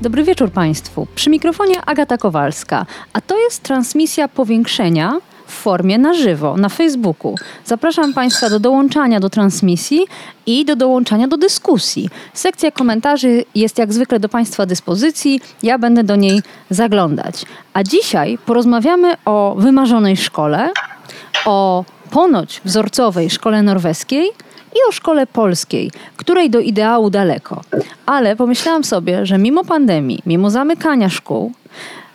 Dobry wieczór Państwu. Przy mikrofonie Agata Kowalska, a to jest transmisja powiększenia w formie na żywo na Facebooku. Zapraszam Państwa do dołączania do transmisji i do dołączania do dyskusji. Sekcja komentarzy jest jak zwykle do Państwa dyspozycji. Ja będę do niej zaglądać. A dzisiaj porozmawiamy o wymarzonej szkole, o ponoć wzorcowej szkole norweskiej i o szkole polskiej, której do ideału daleko. Ale pomyślałam sobie, że mimo pandemii, mimo zamykania szkół,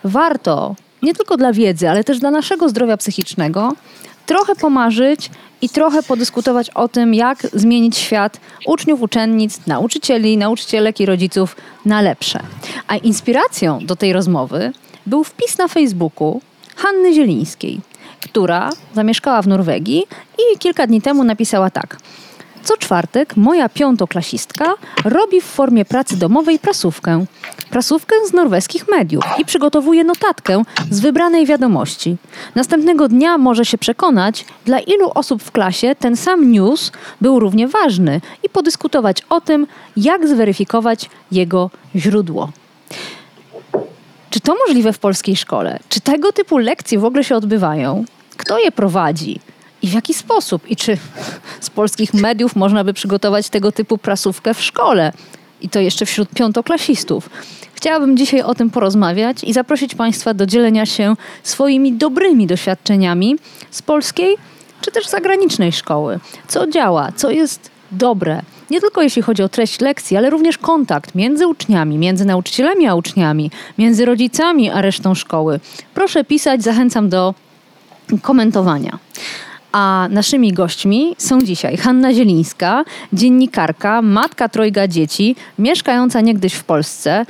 warto nie tylko dla wiedzy, ale też dla naszego zdrowia psychicznego trochę pomarzyć i trochę podyskutować o tym, jak zmienić świat uczniów, uczennic, nauczycieli, nauczycielek i rodziców na lepsze. A inspiracją do tej rozmowy był wpis na Facebooku Hanny Zielińskiej, która zamieszkała w Norwegii i kilka dni temu napisała tak – co czwartek moja piątoklasistka robi w formie pracy domowej prasówkę. Prasówkę z norweskich mediów i przygotowuje notatkę z wybranej wiadomości. Następnego dnia może się przekonać, dla ilu osób w klasie ten sam news był równie ważny i podyskutować o tym, jak zweryfikować jego źródło. Czy to możliwe w polskiej szkole? Czy tego typu lekcje w ogóle się odbywają? Kto je prowadzi? I w jaki sposób? I czy z polskich mediów można by przygotować tego typu prasówkę w szkole? I to jeszcze wśród piątoklasistów. Chciałabym dzisiaj o tym porozmawiać i zaprosić Państwa do dzielenia się swoimi dobrymi doświadczeniami z polskiej czy też zagranicznej szkoły. Co działa, co jest dobre, nie tylko jeśli chodzi o treść lekcji, ale również kontakt między uczniami, między nauczycielami a uczniami, między rodzicami a resztą szkoły. Proszę pisać, zachęcam do komentowania. A naszymi gośćmi są dzisiaj Hanna Zielińska, dziennikarka, matka trojga dzieci, mieszkająca niegdyś w Polsce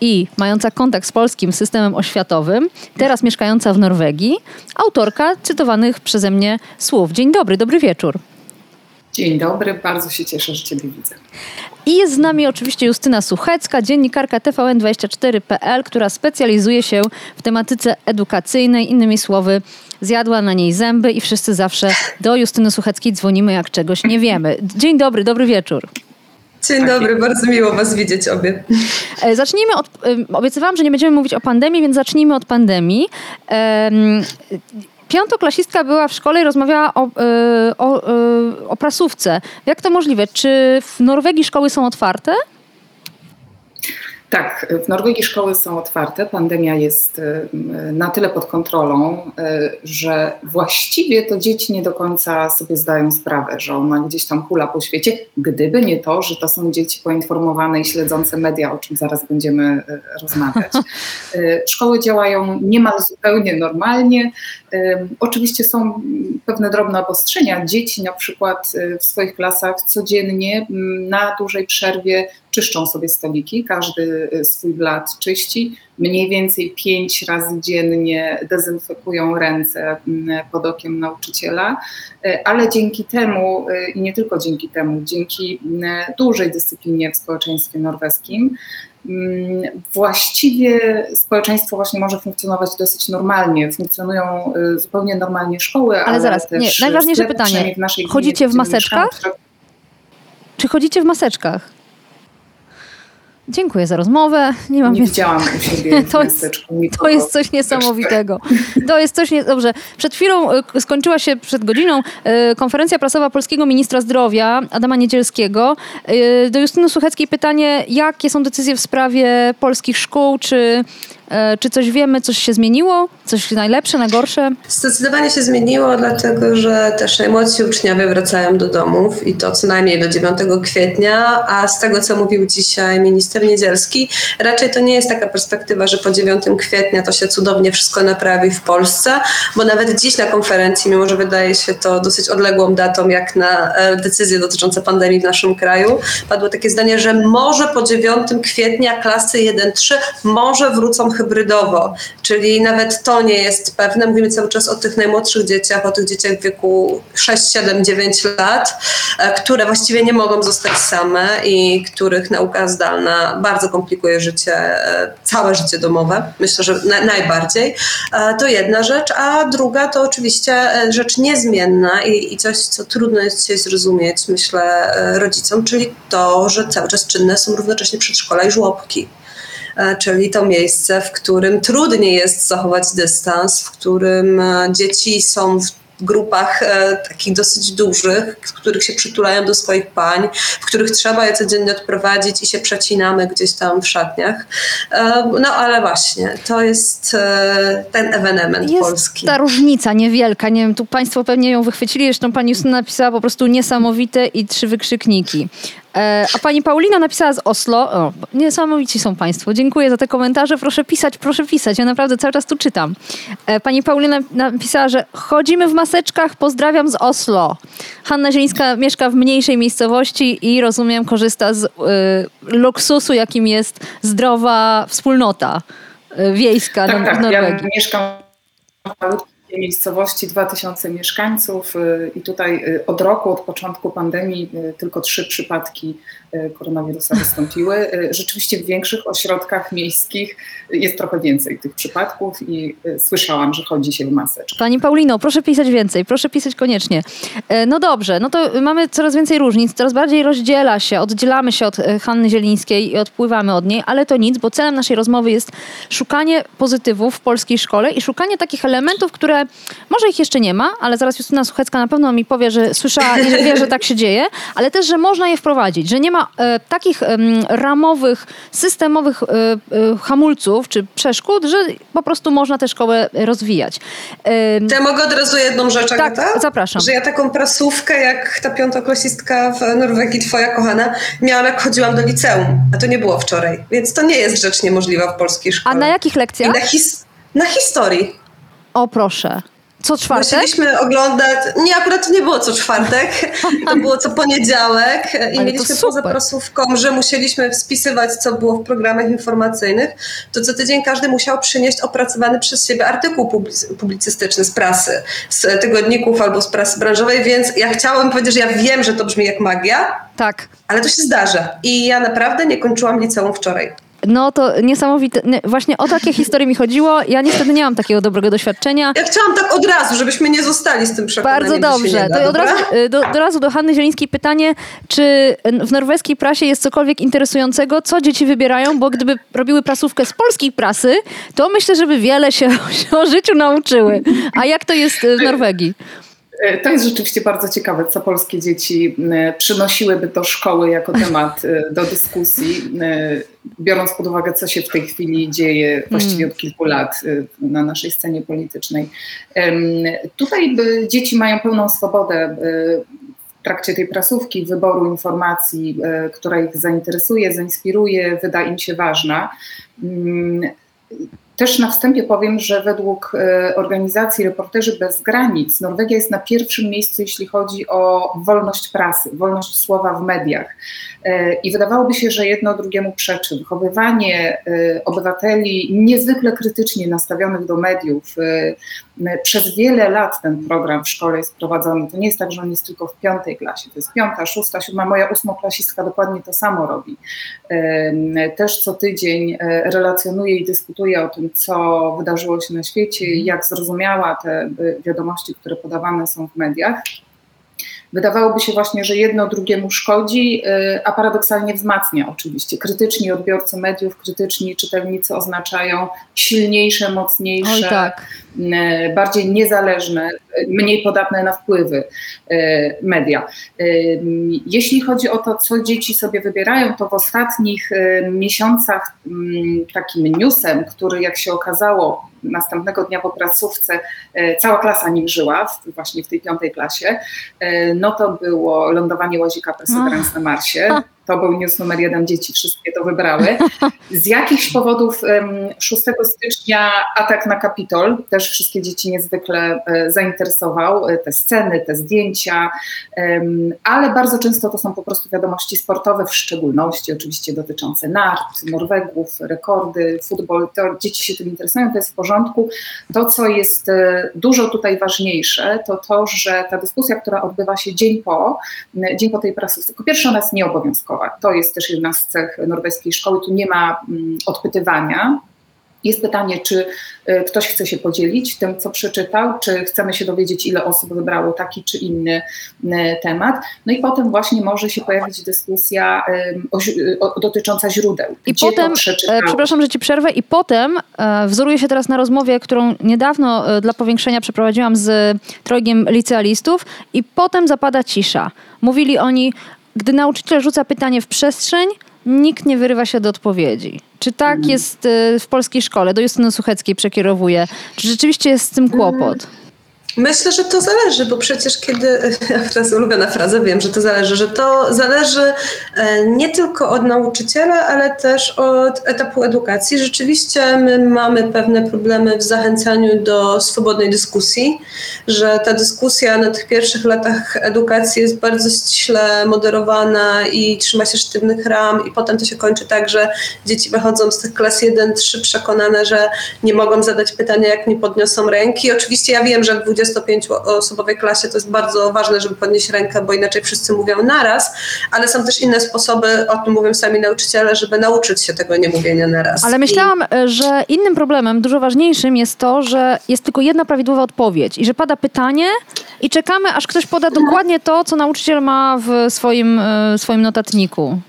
i mająca kontakt z polskim systemem oświatowym, teraz mieszkająca w Norwegii, autorka cytowanych przeze mnie słów. Dzień dobry, dobry wieczór. Dzień dobry, bardzo się cieszę, że Ciebie widzę. I jest z nami oczywiście Justyna Suchecka, dziennikarka TVN24.pl, która specjalizuje się w tematyce edukacyjnej. Innymi słowy, zjadła na niej zęby i wszyscy zawsze do Justyny Sucheckiej dzwonimy, jak czegoś nie wiemy. Dzień dobry, dobry wieczór. Dzień dobry, bardzo miło Was widzieć obie. E, zacznijmy od. Obiecywałam, że nie będziemy mówić o pandemii, więc zacznijmy od pandemii. Piątoklasistka była w szkole i rozmawiała o, e, o, e, o prasówce. Jak to możliwe? Czy w Norwegii szkoły są otwarte? Tak, w Norwegii szkoły są otwarte. Pandemia jest y, na tyle pod kontrolą, że właściwie to dzieci nie do końca sobie zdają sprawę, że ona gdzieś tam hula po świecie, gdyby nie to, że to są dzieci poinformowane i śledzące media, o czym zaraz będziemy rozmawiać. Szkoły działają niemal zupełnie normalnie. Oczywiście są pewne drobne obostrzenia. Dzieci na przykład w swoich klasach codziennie na dużej przerwie czyszczą sobie stoliki, każdy y, swój blat czyści, mniej więcej pięć razy dziennie dezynfekują ręce pod okiem nauczyciela, y, ale dzięki temu y, i nie tylko dzięki temu, dzięki dużej dyscyplinie w społeczeństwie norweskim, właściwie społeczeństwo właśnie może funkcjonować dosyć normalnie. Funkcjonują zupełnie normalnie szkoły, ale, ale zaraz, nie, najważniejsze pytanie. Chodzicie w maseczkach? Czy chodzicie w maseczkach? Dziękuję za rozmowę. Nie mam Nie widziałam u siebie to, jest, to jest coś niesamowitego. To jest coś nie... Dobrze. Przed chwilą e, skończyła się, przed godziną, e, konferencja prasowa polskiego ministra zdrowia Adama Niedzielskiego. E, do Justyny Sucheckiej pytanie, jakie są decyzje w sprawie polskich szkół, czy czy coś wiemy, coś się zmieniło? Coś najlepsze, na gorsze? Zdecydowanie się zmieniło, dlatego że też najmłodsi uczniowie wracają do domów i to co najmniej do 9 kwietnia, a z tego, co mówił dzisiaj minister Niedzielski, raczej to nie jest taka perspektywa, że po 9 kwietnia to się cudownie wszystko naprawi w Polsce, bo nawet dziś na konferencji, mimo że wydaje się to dosyć odległą datą, jak na e, decyzje dotyczące pandemii w naszym kraju, padło takie zdanie, że może po 9 kwietnia klasy 1-3 może wrócą hybrydowo, czyli nawet to nie jest pewne. Mówimy cały czas o tych najmłodszych dzieciach, o tych dzieciach w wieku 6, 7, 9 lat, e, które właściwie nie mogą zostać same i których nauka zdalna bardzo komplikuje życie, e, całe życie domowe. Myślę, że na, najbardziej. E, to jedna rzecz, a druga to oczywiście rzecz niezmienna i, i coś, co trudno jest dzisiaj zrozumieć, myślę, rodzicom, czyli to, że cały czas czynne są równocześnie przedszkola i żłobki. E, czyli to miejsce, w którym trudniej jest zachować dystans, w którym e, dzieci są w grupach e, takich dosyć dużych, w których się przytulają do swoich pań, w których trzeba je codziennie odprowadzić i się przecinamy gdzieś tam w szatniach. E, no ale właśnie, to jest e, ten ewenement jest polski. ta różnica niewielka, nie wiem, tu Państwo pewnie ją wychwycili, zresztą Pani Justyna napisała po prostu niesamowite i trzy wykrzykniki. E, a pani Paulina napisała z Oslo. O, niesamowici są Państwo. Dziękuję za te komentarze. Proszę pisać, proszę pisać. Ja naprawdę cały czas tu czytam. E, pani Paulina napisała, że chodzimy w maseczkach, pozdrawiam z Oslo. Hanna Zielińska mieszka w mniejszej miejscowości i rozumiem, korzysta z y, luksusu, jakim jest zdrowa wspólnota wiejska tak, w tak. Norwegii. Ja mieszkam w miejscowości 2000 mieszkańców y, i tutaj y, od roku, od początku pandemii y, tylko trzy przypadki koronawirusa wystąpiły. Rzeczywiście w większych ośrodkach miejskich jest trochę więcej tych przypadków i słyszałam, że chodzi się w maseczkę. Pani Paulino, proszę pisać więcej, proszę pisać koniecznie. No dobrze, no to mamy coraz więcej różnic, coraz bardziej rozdziela się, oddzielamy się od Hanny Zielińskiej i odpływamy od niej, ale to nic, bo celem naszej rozmowy jest szukanie pozytywów w polskiej szkole i szukanie takich elementów, które może ich jeszcze nie ma, ale zaraz Justyna Suchecka na pewno mi powie, że słyszała i że wie, że tak się dzieje, ale też, że można je wprowadzić, że nie ma e, takich e, ramowych, systemowych e, e, hamulców czy przeszkód, że po prostu można tę szkołę rozwijać. To ja mogę od razu jedną rzecz, Tak, Agata? zapraszam. Że ja taką prasówkę, jak ta piątoklasistka w Norwegii, twoja kochana, miałam jak chodziłam do liceum, a to nie było wczoraj, więc to nie jest rzecz niemożliwa w polskiej szkole. A na jakich lekcjach? na, his na historii. O proszę. Co czwartek? Musieliśmy oglądać. Nie, akurat to nie było co czwartek, to było co poniedziałek i Ale mieliśmy poza prasówką, że musieliśmy spisywać, co było w programach informacyjnych. To co tydzień każdy musiał przynieść opracowany przez siebie artykuł publicystyczny z prasy, z tygodników albo z prasy branżowej, więc ja chciałam powiedzieć, że ja wiem, że to brzmi jak magia. Tak. Ale to się zdarza. I ja naprawdę nie kończyłam liceum wczoraj. No to niesamowite. Właśnie o takie historie mi chodziło. Ja niestety nie mam takiego dobrego doświadczenia. Ja chciałam tak od razu, żebyśmy nie zostali z tym przekonaniem. Bardzo dobrze. Da, od razu, y, do, do razu do Hanny Zielińskiej pytanie, czy w norweskiej prasie jest cokolwiek interesującego, co dzieci wybierają, bo gdyby robiły prasówkę z polskiej prasy, to myślę, żeby wiele się o życiu nauczyły. A jak to jest w Norwegii? E, to jest rzeczywiście bardzo ciekawe, co polskie dzieci przynosiłyby do szkoły jako temat e, do dyskusji, e, biorąc pod uwagę, co się w tej chwili dzieje właściwie od kilku lat na naszej scenie politycznej. Tutaj dzieci mają pełną swobodę w trakcie tej prasówki wyboru informacji, która ich zainteresuje, zainspiruje, wyda im się ważna. Też na wstępie powiem, że według e, organizacji Reporterzy Bez Granic Norwegia jest na pierwszym miejscu, jeśli chodzi o wolność prasy, wolność słowa w mediach. E, I wydawałoby się, że jedno drugiemu przeczy. Wychowywanie e, obywateli niezwykle krytycznie nastawionych do mediów. Przez wiele lat ten program w szkole jest prowadzony. To nie jest tak, że on jest tylko w piątej klasie. To jest piąta, szósta, siódma. Moja ósmoklasistka dokładnie to samo robi. Też co tydzień relacjonuje i dyskutuje o tym, co wydarzyło się na świecie, mhm. jak zrozumiała te y, wiadomości, które podawane są w mediach. Wydawałoby się właśnie, że jedno drugiemu szkodzi, y, a paradoksalnie wzmacnia oczywiście. Krytyczni odbiorcy mediów, krytyczni czytelnicy oznaczają silniejsze, mocniejsze, tak. Y, bardziej niezależne, mniej podatne na wpływy media. Jeśli chodzi o to, co dzieci sobie wybierają, to w ostatnich miesiącach mm, takim newsem, który jak się okazało następnego dnia po pracówce e, cała klasa nim żyła, właśnie w tej piątej klasie, e, no to było lądowanie łazika Perseverance na Marsie. To był news numer jeden, dzieci wszystkie to wybrały. Z jakichś powodów 6 stycznia atak na Kapitol, też wszystkie dzieci niezwykle e, zainteresował, e, te sceny, te zdjęcia, ale bardzo często to są po prostu wiadomości sportowe, w szczególności oczywiście dotyczące nart, Norwegów, rekordy, futbol, to dzieci się tym interesują, to jest w porządku. To, co jest e, dużo tutaj ważniejsze, to to, że ta dyskusja, która odbywa się dzień po, dzień po tej prasówce, po pierwsze ona jest nieobowiązkowa, to jest też jedna z cech norweskiej szkoły, tu nie ma mm, odpytywania, jest pytanie, czy y, ktoś chce się podzielić tym, co przeczytał, czy chcemy się dowiedzieć, ile osób wybrało taki czy inny y, temat. No i potem właśnie może się pojawić dyskusja y, o, o, dotycząca źródeł. I potem, e, przepraszam, że ci przerwę, i potem e, wzoruję się teraz na rozmowie, którą niedawno e, dla powiększenia przeprowadziłam z trojgiem licealistów, i potem zapada cisza. Mówili oni, gdy nauczyciel rzuca pytanie w przestrzeń, nikt nie wyrywa się do odpowiedzi. Czy tak mhm. jest y, w polskiej szkole? Do Justyny Sucheckiej przekierowuję. Czy rzeczywiście jest z tym kłopot? Myślę, że to zależy, bo przecież kiedy, teraz ulubiona fraza, wiem, że to zależy, że to zależy e, nie tylko od nauczyciela, ale też od etapu edukacji. Rzeczywiście my mamy pewne problemy w zachęcaniu do swobodnej dyskusji, że ta dyskusja na tych pierwszych latach edukacji jest bardzo ściśle moderowana i trzyma się sztywnych ram i potem to się kończy tak, że dzieci wychodzą z tych klas 1-3 przekonane, że nie mogą zadać pytania, jak nie podniosą ręki. Oczywiście ja wiem, że w 25-osobowej klasie to jest bardzo ważne, żeby podnieść rękę, bo inaczej wszyscy mówią naraz, ale są też inne sposoby, o tym mówią sami nauczyciele, żeby nauczyć się tego niemówienia naraz. Ale myślałam, I... że innym problemem, dużo ważniejszym jest to, że jest tylko jedna prawidłowa odpowiedź i że pada pytanie i czekamy, aż ktoś poda dokładnie to, co nauczyciel ma w swoim, e, swoim notatniku.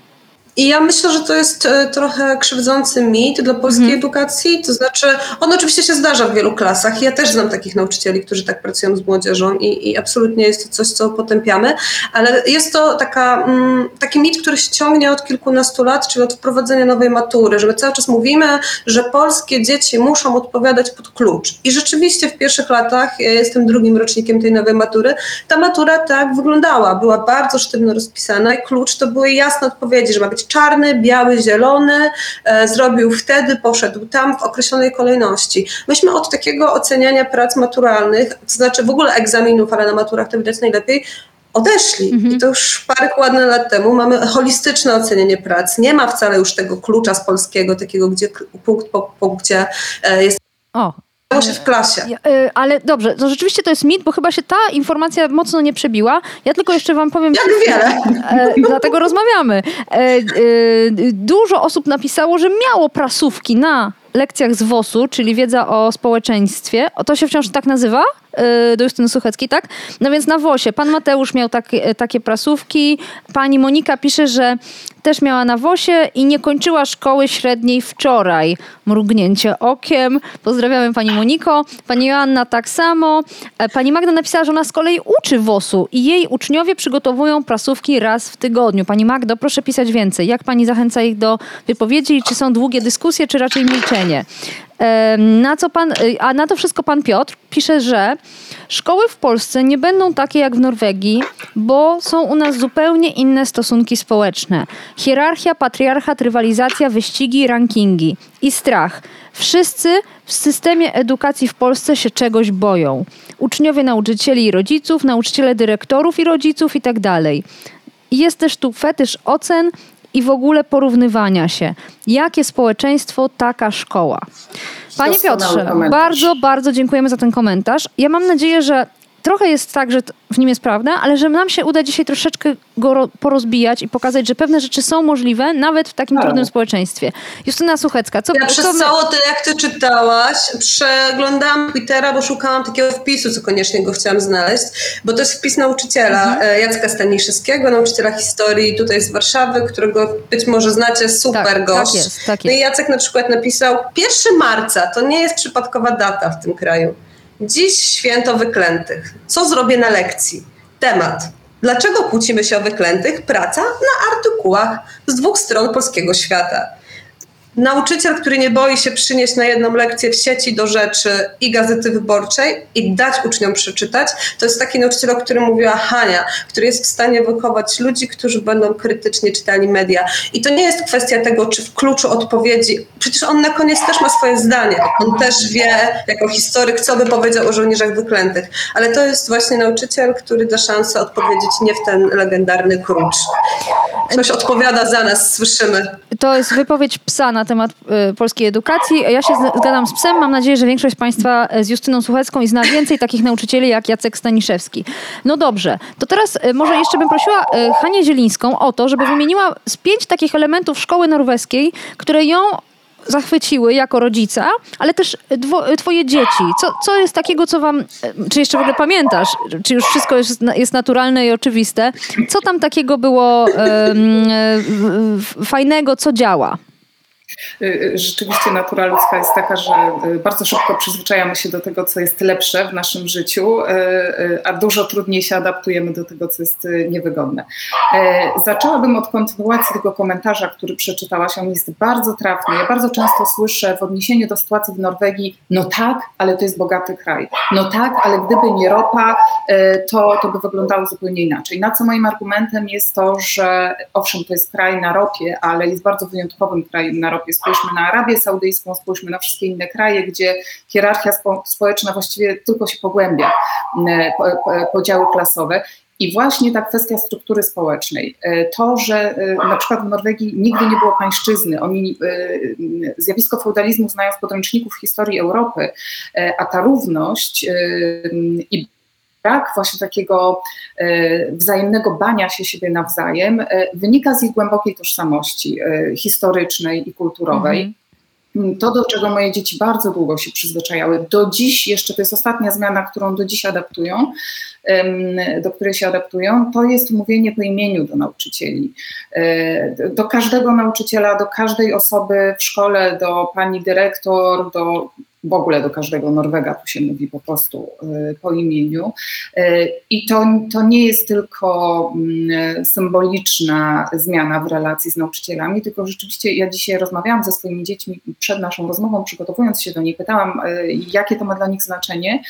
I ja myślę, że to jest e, trochę krzywdzący mit dla polskiej mhm. edukacji. To znaczy, on oczywiście się zdarza w wielu klasach. Ja też znam takich nauczycieli, którzy tak pracują z młodzieżą i, i absolutnie jest to coś, co potępiamy, ale jest to taka, mm, taki mit, który się ciągnie od kilkunastu lat, czyli od wprowadzenia nowej matury, że my cały czas mówimy, że polskie dzieci muszą odpowiadać pod klucz. I rzeczywiście w pierwszych latach, ja jestem drugim rocznikiem tej nowej matury, ta matura tak wyglądała. Była bardzo sztywno rozpisana i klucz to były jasne odpowiedzi, że ma być czarny, biały, zielony, e, zrobił wtedy, poszedł tam w określonej kolejności. Myśmy od takiego oceniania prac maturalnych, to znaczy w ogóle egzaminów, ale na maturach to widać najlepiej, odeszli. Mhm. I to już parę ładnych lat temu mamy holistyczne ocenianie prac. Nie ma wcale już tego klucza z polskiego, takiego, gdzie punkt po punkcie e, jest. O, się w klasie. Y, ale dobrze, to rzeczywiście to jest mit, bo chyba się ta informacja mocno nie przebiła. Ja tylko jeszcze wam powiem... Jak wiele. E, dlatego rozmawiamy. E, e, dużo osób napisało, że miało prasówki na lekcjach z WOS-u, czyli wiedza o społeczeństwie. O to się wciąż tak nazywa? Y, do Justyny Sucheckiej, tak? No więc na WOSie pan Mateusz miał takie, takie prasówki, pani Monika pisze, że też miała na WOSie i nie kończyła szkoły średniej wczoraj. Mrugnięcie okiem. Pozdrawiamy pani Moniko. Pani Joanna tak samo. E, pani Magda napisała, że ona z kolei uczy WOS-u i jej uczniowie przygotowują prasówki raz w tygodniu. Pani Magdo, proszę pisać więcej. Jak pani zachęca ich do wypowiedzi? Czy są długie dyskusje, czy raczej milczenie? Na co pan, y, a na to wszystko pan Piotr pisze, że szkoły w Polsce nie będą takie jak w Norwegii, bo są u nas zupełnie inne stosunki społeczne. Hierarchia, patriarchat, rywalizacja, wyścigi, rankingi i strach. Wszyscy w systemie edukacji w Polsce się czegoś boją. Uczniowie nauczycieli i rodziców, nauczyciele dyrektorów i rodziców itd. Tak Jest też tu fetysz ocen i w ogóle porównywania się. Jakie społeczeństwo, taka szkoła. Panie Piotrze, bardzo, bardzo dziękujemy za ten komentarz. Ja mam nadzieję, że trochę jest tak, że w nim jest prawda, ale że nam się uda dzisiaj troszeczkę go porozbijać i pokazać, że pewne rzeczy są możliwe, nawet w takim tak. trudnym społeczeństwie. Justyna Suchecka, co... Ja przez co my... cało to, jak ty czytałaś, przeglądałam Twittera, bo szukałam takiego wpisu, co koniecznie go chciałam znaleźć, bo to jest wpis nauczyciela mhm. E, Jacka Staniszewskiego, nauczyciela historii tutaj z Warszawy, którego być może znacie, super tak, tak gość. Tak jest, tak jest. No i Jacek na przykład napisał 1 marca, to nie jest przypadkowa data w tym kraju. Dziś święto wyklętych. Co zrobię na lekcji? Temat. Dlaczego kłócimy się o wyklętych? Praca na artykułach z dwóch stron polskiego świata. Nauczyciel, który nie boi się przynieść na jedną lekcję w sieci do rzeczy i gazety wyborczej i dać uczniom przeczytać, to jest taki nauczyciel, o którym mówiła Hania, który jest w stanie wychować ludzi, którzy będą krytycznie czytali media. I to nie jest kwestia tego, czy w kluczu odpowiedzi, przecież on na koniec też ma swoje zdanie. On też wie, jako historyk, co by powiedział o żołnierzach wyklętych. Ale to jest właśnie nauczyciel, który da szansę odpowiedzieć nie w ten legendarny klucz. Ktoś odpowiada za nas, słyszymy. To jest wypowiedź psa na temat y, polskiej edukacji. Ja się zgadzam z psem. Mam nadzieję, że większość Państwa z Justyną Suchecką i zna więcej takich nauczycieli jak Jacek Staniszewski. No dobrze, to teraz y, może jeszcze bym prosiła y, Hanię Zielińską o to, żeby wymieniła z pięć takich elementów szkoły norweskiej, które ją zachwyciły jako rodzica, ale też dwo, twoje dzieci. Co, co jest takiego, co wam, czy jeszcze w ogóle pamiętasz, czy już wszystko jest, jest naturalne i oczywiste, co tam takiego było e, w- fajnego, co działa? Y, Rzeczywiście natura ludzka jest taka, że y, bardzo szybko przyzwyczajamy się do tego, co jest lepsze w naszym życiu, y, y, a dużo trudniej się adaptujemy do tego, co jest y, niewygodne. E, Zaczęłabym od kontynuacji tego komentarza, który przeczytałaś. On jest bardzo trafny. Ja bardzo często słyszę w odniesieniu do sytuacji w Norwegii, no tak, ale to jest bogaty kraj. No tak, ale gdyby nie ropa, e, to, to by wyglądało zupełnie inaczej. Na co moim argumentem jest to, że owszem, to jest kraj na ropie, ale jest bardzo wyjątkowym krajem na ropie. Spójrzmy na Arabię Saudyjską, spójrzmy na wszystkie inne kraje, gdzie hierarchia spo, społeczna właściwie tylko się pogłębia, e, po, podziały klasowe. I właśnie ta kwestia struktury społecznej, e, to, że e, na przykład w Norwegii nigdy nie było pańszczyzny, oni e, zjawisko feudalizmu znają z podręczników historii Europy, e, a ta równość e, i brak właśnie takiego e, wzajemnego bania się siebie nawzajem e, wynika z ich głębokiej tożsamości e, historycznej i kulturowej. Mhm. To, do czego moje dzieci bardzo długo się przyzwyczajały, do dziś jeszcze, to jest ostatnia zmiana, którą do dziś adaptują, do której się adaptują, to jest mówienie po imieniu do nauczycieli. Do każdego nauczyciela, do każdej osoby w szkole, do pani dyrektor, do w ogóle do każdego Norwega tu się mówi po prostu e, po imieniu. E, I to, to nie jest tylko mm, symboliczna zmiana w relacji z nauczycielami, tylko rzeczywiście ja dzisiaj rozmawiałam ze swoimi dziećmi przed naszą rozmową, przygotowując się do niej, pytałam, e, jakie to ma dla nich znaczenie.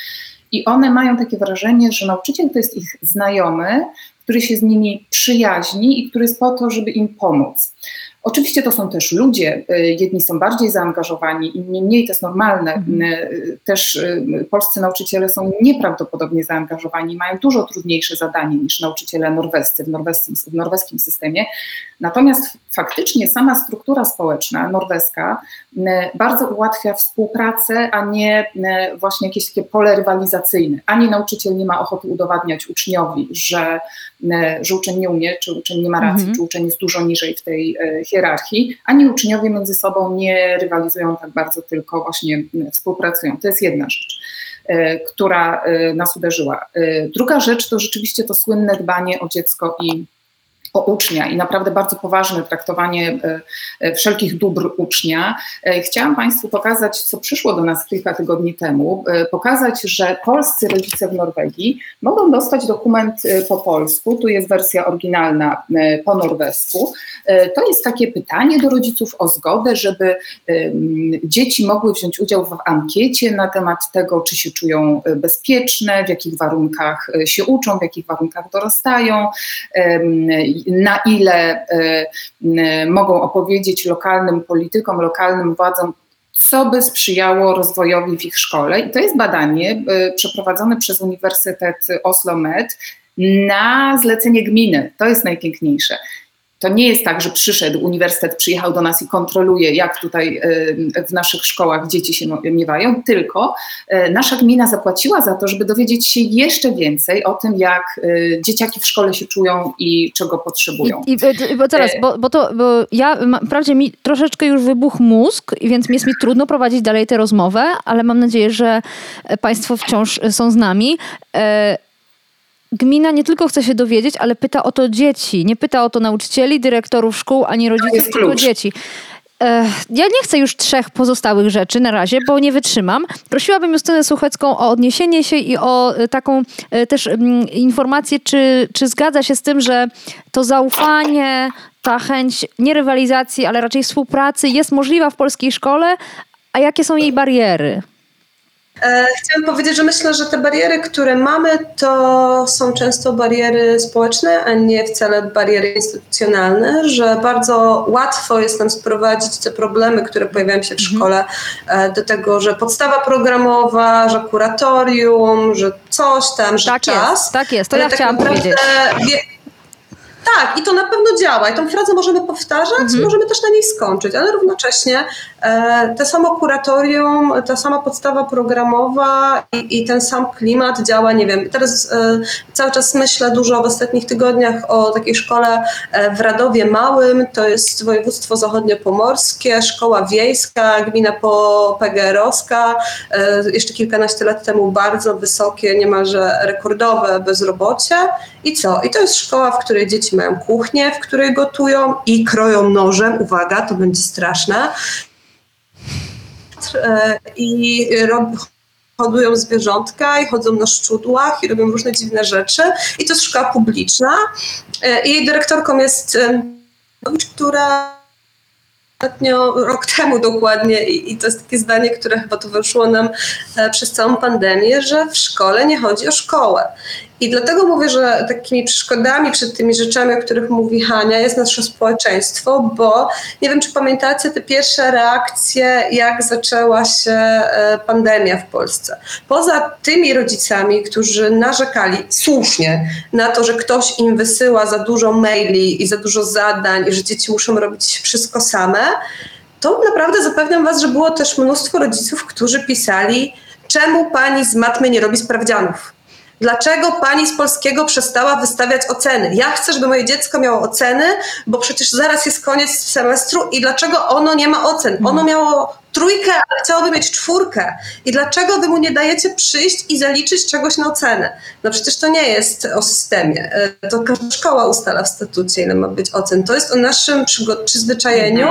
I one mają takie wrażenie, że nauczyciel to jest ich znajomy, który się z nimi przyjaźni i który jest po to, żeby im pomóc. Oczywiście to są też ludzie, y, jedni są bardziej zaangażowani, inni mniej, to jest normalne. Mhm. Y, Też y, polscy nauczyciele są nieprawdopodobnie zaangażowani, mają dużo trudniejsze zadanie niż nauczyciele norwescy w norweskim, w norweskim systemie. Natomiast faktycznie sama struktura społeczna norweska bardzo ułatwia współpracę, a nie właśnie jakieś takie pole rywalizacyjne. Ani nauczyciel nie ma ochoty udowadniać uczniowi, że, że uczeń nie umie, czy uczeń nie ma racji, Mhm. czy uczeń jest dużo niżej w tej hierarchii, ani uczniowie między sobą nie rywalizują tak bardzo, tylko właśnie współpracują. To jest jedna rzecz y, która y, nas uderzyła. Y, Druga rzecz to rzeczywiście to słynne dbanie o dziecko i o ucznia i naprawdę bardzo poważne traktowanie e, e, wszelkich dóbr ucznia. E, Chciałam Państwu pokazać, co przyszło do nas kilka tygodni temu, pokazać, że polscy rodzice w Norwegii mogą dostać dokument po polsku, tu jest wersja oryginalna po norwesku. To jest takie pytanie do rodziców o zgodę, żeby dzieci mogły wziąć udział w ankiecie na temat tego, czy się czują bezpieczne, w jakich warunkach się uczą, w jakich warunkach dorastają, na ile e, m, mogą opowiedzieć lokalnym politykom, lokalnym władzom, co by sprzyjało rozwojowi w ich szkole. I to jest badanie e, przeprowadzone przez Uniwersytet Oslo Med na zlecenie gminy. To jest najpiękniejsze. To nie jest tak, że przyszedł uniwersytet, przyjechał do nas i kontroluje, jak tutaj e, w naszych szkołach dzieci się miewają, tylko e, nasza gmina zapłaciła za to, żeby dowiedzieć się jeszcze więcej o tym, jak e, dzieciaki w szkole się czują i czego potrzebują. I, i, bo teraz, bo, bo to, bo ja, wprawdzie mi troszeczkę już wybuchł mózg, więc jest mi trudno prowadzić dalej tę rozmowę, ale mam nadzieję, że Państwo wciąż są z nami. Gmina nie tylko chce się dowiedzieć, ale pyta o to dzieci. Nie pyta o to nauczycieli, dyrektorów szkół, ani rodziców, tylko dzieci. ja nie chcę już trzech pozostałych rzeczy na razie, bo nie wytrzymam. Prosiłabym Justynę Suchecką o odniesienie się i o e, taką e, też mm, informację, czy, czy zgadza się z tym, że to zaufanie, ta chęć nie rywalizacji, ale raczej współpracy jest możliwa w polskiej szkole, a jakie są jej bariery? E, chciałam powiedzieć, że myślę, że te bariery, które mamy, to są często bariery społeczne, a nie wcale bariery instytucjonalne, że bardzo łatwo jest nam sprowadzić te problemy, które pojawiają się w Mhm. szkole, e, do tego, że podstawa programowa, że kuratorium, że coś tam, że Tak czas. jest, tak jest, to Ale ja tak chciałam naprawdę powiedzieć. wie- Tak, i to na pewno działa. I tą frazę możemy powtarzać, Mhm. możemy też na niej skończyć, ale równocześnie e, to samo kuratorium, ta sama podstawa programowa i, i ten sam klimat działa, nie wiem. Teraz e, cały czas myślę dużo w ostatnich tygodniach o takiej szkole e, w Radowie Małym, to jest województwo zachodniopomorskie, szkoła wiejska, gmina po PGR-owska, e, jeszcze kilkanaście lat temu bardzo wysokie, niemalże rekordowe bezrobocie. I co? I to jest szkoła, w której dzieci mają kuchnię, w której gotują i kroją nożem. Uwaga, to będzie straszne. E, I rob, hodują zwierzątka i chodzą na szczudłach i robią różne dziwne rzeczy. I to jest szkoła publiczna. E, I dyrektorką jest e, która ostatnio, rok temu dokładnie, i, to jest takie zdanie, które chyba towarzyszyło nam e, przez całą pandemię, że w szkole nie chodzi o szkołę. I dlatego mówię, że takimi przeszkodami przed tymi rzeczami, o których mówi Hania, jest nasze społeczeństwo, bo nie wiem, czy pamiętacie te pierwsze reakcje, jak zaczęła się e, pandemia w Polsce. Poza tymi rodzicami, którzy narzekali słusznie na to, że ktoś im wysyła za dużo maili i za dużo zadań, i że dzieci muszą robić wszystko same, to naprawdę zapewniam Was, że było też mnóstwo rodziców, którzy pisali, czemu pani z matmy nie robi sprawdzianów? Dlaczego pani z polskiego przestała wystawiać oceny? Ja chcę, żeby moje dziecko miało oceny, bo przecież zaraz jest koniec semestru i dlaczego ono nie ma ocen? Ono miało trójkę, ale chciałoby mieć czwórkę. I dlaczego wy mu nie dajecie przyjść i zaliczyć czegoś na ocenę? No przecież to nie jest o systemie. E, To każda szkoła ustala w statucie, ile ma być ocen. To jest o naszym przyzwyczajeniu,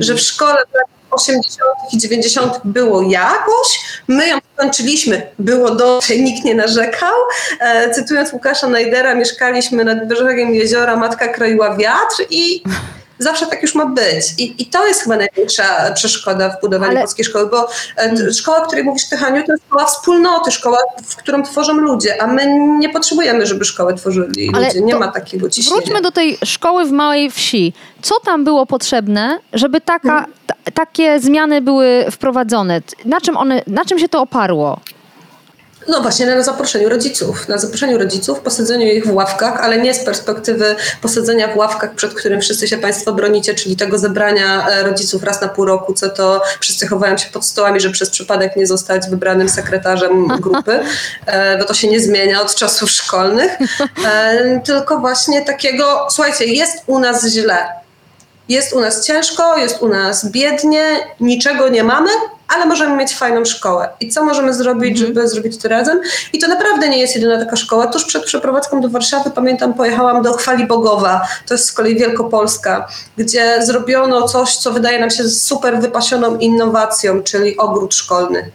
że w szkole 80. i 90. było jakoś, my ją skończyliśmy, było dobrze, nikt nie narzekał. E, cytując Łukasza Najdera, mieszkaliśmy nad brzegiem jeziora, matka kroiła wiatr i zawsze tak już ma być. I, i to jest chyba największa przeszkoda w budowaniu Ale- polskiej szkoły, bo e, t- szkoła, o której mówisz Ty, Haniu, to jest szkoła wspólnoty, szkoła, w którą tworzą ludzie, a my nie potrzebujemy, żeby szkołę tworzyli Ale ludzie. Nie ma takiego ciśnienia. Wróćmy do tej szkoły w małej wsi. Co tam było potrzebne, żeby taka, ta, takie zmiany były wprowadzone? Na czym, one, na czym się to oparło? No właśnie na zaproszeniu rodziców. Na zaproszeniu rodziców, posadzeniu ich w ławkach, ale nie z perspektywy posadzenia w ławkach, przed którym wszyscy się Państwo bronicie, czyli tego zebrania e, rodziców raz na pół roku, co to wszyscy chowają się pod stołami, że przez przypadek nie zostać wybranym sekretarzem grupy, e, bo to się nie zmienia od czasów szkolnych. E, Tylko właśnie takiego, słuchajcie, jest u nas źle. Jest u nas ciężko, jest u nas biednie, niczego nie mamy, ale możemy mieć fajną szkołę. I co możemy zrobić, żeby zrobić to razem? I to naprawdę nie jest jedyna taka szkoła. Tuż przed przeprowadzką do Warszawy, pamiętam, pojechałam do Chwali Bogowa, to jest z kolei Wielkopolska, gdzie zrobiono coś, co wydaje nam się super wypasioną innowacją, czyli ogród szkolny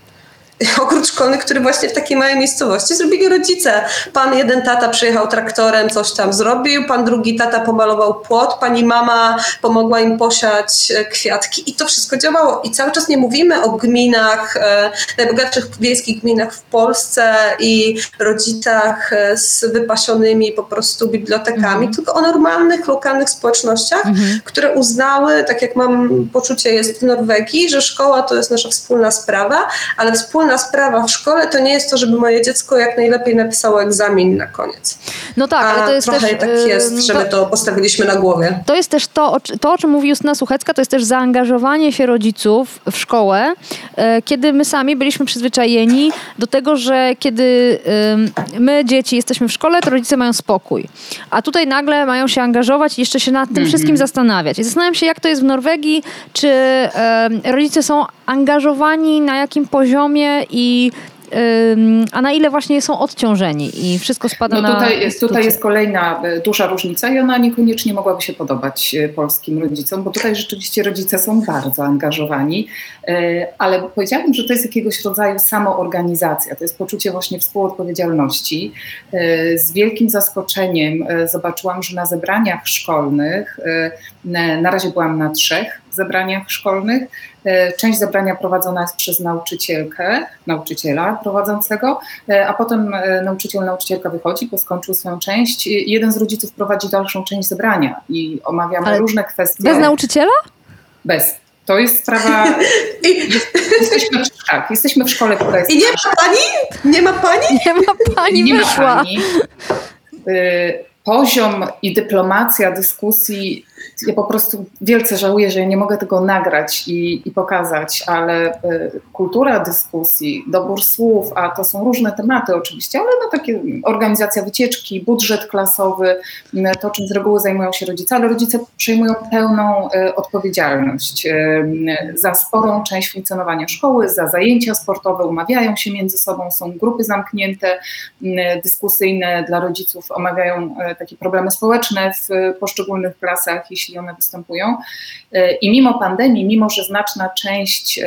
ogród szkolny, który właśnie w takiej małej miejscowości zrobili rodzice. Pan jeden tata przyjechał traktorem, coś tam zrobił, pan drugi tata pomalował płot, pani mama pomogła im posiać e, kwiatki i to wszystko działało. I cały czas nie mówimy o gminach, e, najbogatszych wiejskich gminach w Polsce i rodzicach e, z wypasionymi po prostu bibliotekami, tylko o normalnych, lokalnych społecznościach, które uznały, tak jak mam poczucie jest w Norwegii, że szkoła to jest nasza wspólna sprawa, ale wspólna sprawa w szkole to nie jest to, żeby moje dziecko jak najlepiej napisało egzamin na koniec. No tak, A ale to jest trochę też... tak jest, że my to postawiliśmy na głowie. To jest też to, to, o czym mówi Justyna Suchecka, to jest też zaangażowanie się rodziców w szkołę, e, kiedy my sami byliśmy przyzwyczajeni do tego, że kiedy my, dzieci, jesteśmy w szkole, to rodzice mają spokój. A tutaj nagle mają się angażować i jeszcze się nad tym wszystkim zastanawiać. I zastanawiam się, jak to jest w Norwegii, czy rodzice są angażowani na jakim poziomie i a na ile właśnie są odciążeni i wszystko spada no tutaj, na jest, tutaj jest kolejna e, duża różnica i ona niekoniecznie mogłaby się podobać e, polskim rodzicom, bo tutaj rzeczywiście rodzice są bardzo angażowani, e, ale powiedziałabym, że to jest jakiegoś rodzaju samoorganizacja, to jest poczucie właśnie współodpowiedzialności. Z wielkim zaskoczeniem zobaczyłam, że na zebraniach szkolnych, na razie byłam na trzech zebraniach szkolnych, część zebrania prowadzona jest przez nauczycielkę, nauczyciela prowadzącego, e, a potem e, nauczyciel, nauczycielka wychodzi, bo skończył swoją część. Jeden z rodziców prowadzi dalszą część zebrania i omawiamy Ale różne kwestie. Bez nauczyciela? Bez. To jest sprawa. jesteśmy, tak, jesteśmy w szkole, która jest. I nie ma pani? Nie ma pani? Nie ma pani, nie wyszła. Ma pani. Poziom i dyplomacja dyskusji ja po prostu wielce żałuję, że ja nie mogę tego nagrać i, i pokazać, ale y, kultura dyskusji, dobór słów, a to są różne tematy oczywiście, ale no takie organizacja wycieczki, budżet klasowy, y, to czym z reguły zajmują się rodzice, ale rodzice przejmują pełną y, odpowiedzialność za sporą część funkcjonowania szkoły, za zajęcia sportowe, umawiają się między sobą, są grupy zamknięte, dyskusyjne dla rodziców, omawiają takie problemy społeczne w poszczególnych klasach, jeśli one występują. E, I mimo pandemii, mimo że znaczna część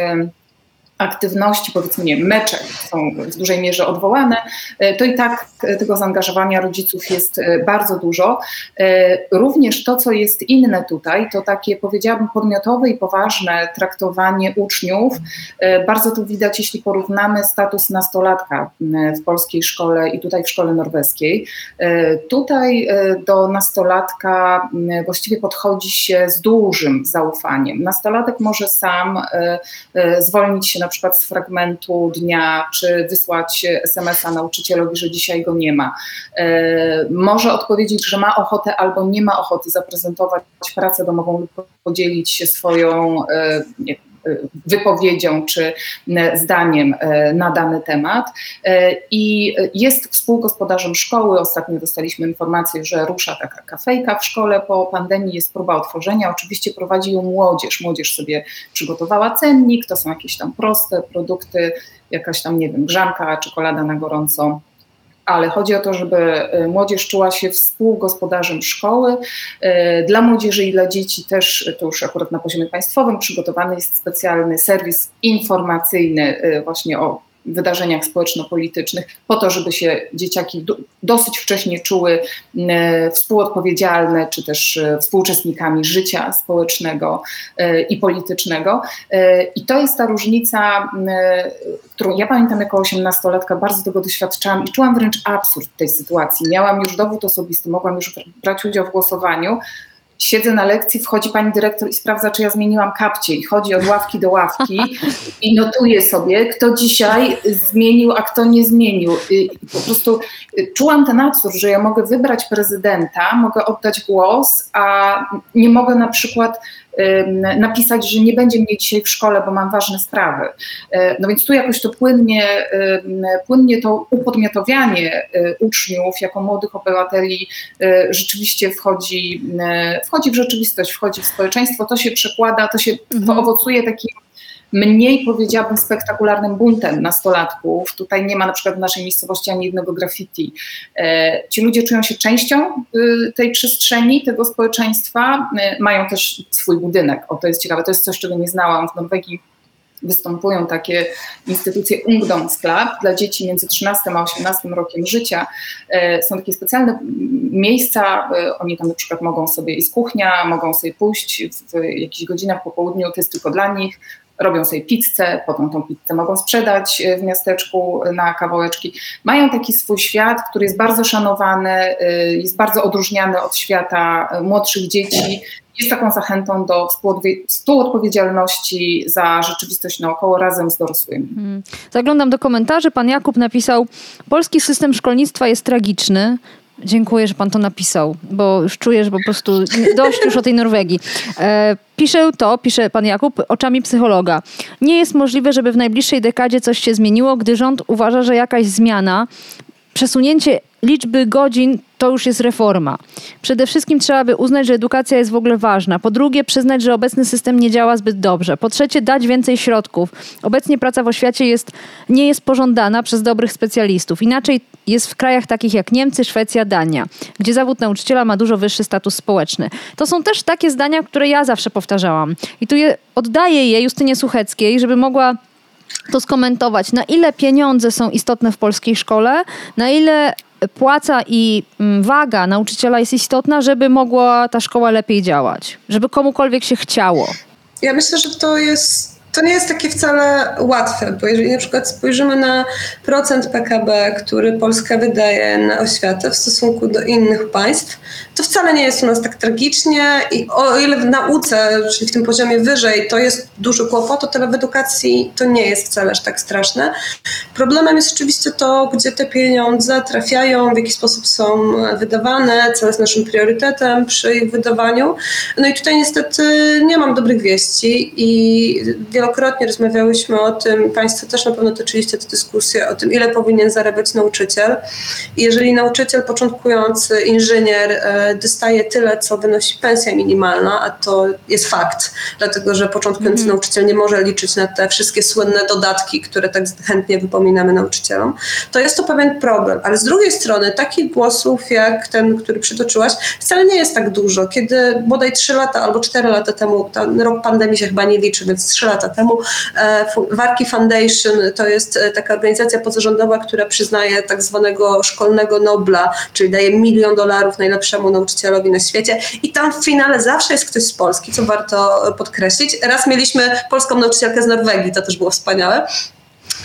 aktywności, powiedzmy nie, mecze są w dużej mierze odwołane, e, to i tak tego zaangażowania rodziców jest e, bardzo dużo. E, również to, co jest inne tutaj, to takie powiedziałabym podmiotowe i poważne traktowanie uczniów. Bardzo to widać, jeśli porównamy status nastolatka w polskiej szkole i tutaj w szkole norweskiej. Tutaj do nastolatka właściwie podchodzi się z dużym zaufaniem. Nastolatek może sam zwolnić się na na przykład z fragmentu dnia, czy wysłać SMS-a nauczycielowi, że dzisiaj go nie ma. E, może odpowiedzieć, że ma ochotę albo nie ma ochoty zaprezentować pracę domową lub podzielić się swoją e, wypowiedzią czy zdaniem e, na dany temat e, i jest współgospodarzem szkoły. Ostatnio dostaliśmy informację, że rusza taka kafejka w szkole po pandemii, jest próba otworzenia. Oczywiście prowadzi ją młodzież. Młodzież sobie przygotowała cennik, to są jakieś tam proste produkty, jakaś tam, nie wiem, grzanka, czekolada na gorąco ale chodzi o to, żeby y, młodzież czuła się współgospodarzem szkoły. Y, dla młodzieży i dla dzieci też, to już akurat na poziomie państwowym, przygotowany jest specjalny serwis informacyjny y, właśnie o wydarzeniach społeczno-politycznych, po to, żeby się dzieciaki do, dosyć wcześnie czuły e, współodpowiedzialne, czy też e, współuczestnikami życia społecznego e, i politycznego. I to jest ta różnica, którą ja pamiętam jako osiemnastolatka, bardzo tego doświadczałam i czułam wręcz absurd tej sytuacji. Miałam już dowód osobisty, mogłam już brać udział w głosowaniu, siedzę na lekcji, wchodzi pani dyrektor i sprawdza, czy ja zmieniłam kapcie i chodzi od ławki do ławki i notuje sobie, kto dzisiaj zmienił, a kto nie zmienił. I po prostu y, czułam ten absurd, że ja mogę wybrać prezydenta, mogę oddać głos, a nie mogę na przykład napisać, że nie będzie mnie dzisiaj w szkole, bo mam ważne sprawy. E, no więc tu jakoś to płynnie, płynnie to upodmiotowianie e, uczniów jako młodych obywateli e, rzeczywiście wchodzi, wchodzi w rzeczywistość, wchodzi w społeczeństwo, to się przekłada, to się to mhm. owocuje takim mniej powiedziałabym spektakularnym buntem nastolatków. Tutaj nie ma na przykład w naszej miejscowości ani jednego graffiti. E, ci ludzie czują się częścią y, tej przestrzeni, tego społeczeństwa, y, mają też swój budynek. O, to jest ciekawe, to jest coś, czego nie znałam. W Norwegii występują takie instytucje Ungdomsklub dla dzieci między 13 a 18 rokiem życia. E, są takie specjalne miejsca, e, oni tam na przykład mogą sobie, jest kuchnia, mogą sobie pójść w jakichś godzinach po południu, to jest tylko dla nich, robią sobie pizzę, potem tą pizzę mogą sprzedać e, w miasteczku na kawałeczki. Mają taki swój świat, który jest bardzo szanowany, e, jest bardzo odróżniany od świata e, młodszych dzieci. Jest taką zachętą do współodpowiedzialności za rzeczywistość naokoło razem z dorosłymi. Hmm. Zaglądam do komentarzy. Pan Jakub napisał: Polski system szkolnictwa jest tragiczny. Dziękuję, że pan to napisał, bo już czuję, że po prostu dość już o tej Norwegii. E, to, pisze pan Jakub, oczami psychologa. Nie jest możliwe, żeby w najbliższej dekadzie coś się zmieniło, gdy rząd uważa, że jakaś zmiana przesunięcie liczby godzin to już jest reforma. Przede wszystkim trzeba by uznać, że edukacja jest w ogóle ważna. Po drugie, przyznać, że obecny system nie działa zbyt dobrze. Po trzecie, dać więcej środków. Obecnie praca w oświacie jest, nie jest pożądana przez dobrych specjalistów. Inaczej jest w krajach takich jak Niemcy, Szwecja, Dania, gdzie zawód nauczyciela ma dużo wyższy status społeczny. To są też takie zdania, które ja zawsze powtarzałam. I tu je, oddaję je Justynie Sucheckiej, żeby mogła to skomentować, na ile pieniądze są istotne w polskiej szkole, na ile płaca i mm, waga nauczyciela jest istotna, żeby mogła ta szkoła lepiej działać, żeby komukolwiek się chciało. Ja myślę, że to jest to nie jest takie wcale łatwe, bo jeżeli na przykład spojrzymy na procent PKB, który Polska wydaje na oświatę w stosunku do innych państw, to wcale nie jest u nas tak tragicznie i o ile w nauce, czyli w tym poziomie wyżej, to jest duży kłopot, o tyle w edukacji to nie jest wcale aż tak straszne. Problemem jest oczywiście to, gdzie te pieniądze trafiają, w jaki sposób są wydawane, co jest naszym priorytetem przy ich wydawaniu. No i tutaj niestety nie mam dobrych wieści i wielokrotnie rozmawiałyśmy o tym, Państwo też na pewno toczyliście tę dyskusję o tym, ile powinien zarabiać nauczyciel. I jeżeli nauczyciel początkujący, inżynier e, dostaje tyle, co wynosi pensja minimalna, a to jest fakt, dlatego że początkujący mm. nauczyciel nie może liczyć na te wszystkie słynne dodatki, które tak chętnie wypominamy nauczycielom, to jest to pewien problem. Ale z drugiej strony takich głosów jak ten, który przytoczyłaś, wcale nie jest tak dużo. Kiedy bodaj 3 lata albo 4 lata temu, ten rok pandemii się chyba nie liczy, więc 3 lata temu. E, Warki Foundation to jest e, taka organizacja pozarządowa, która przyznaje tak zwanego szkolnego Nobla, czyli daje milion dolarów najlepszemu nauczycielowi na świecie i tam w finale zawsze jest ktoś z Polski, co warto podkreślić. Raz mieliśmy polską nauczycielkę z Norwegii, to też było wspaniałe.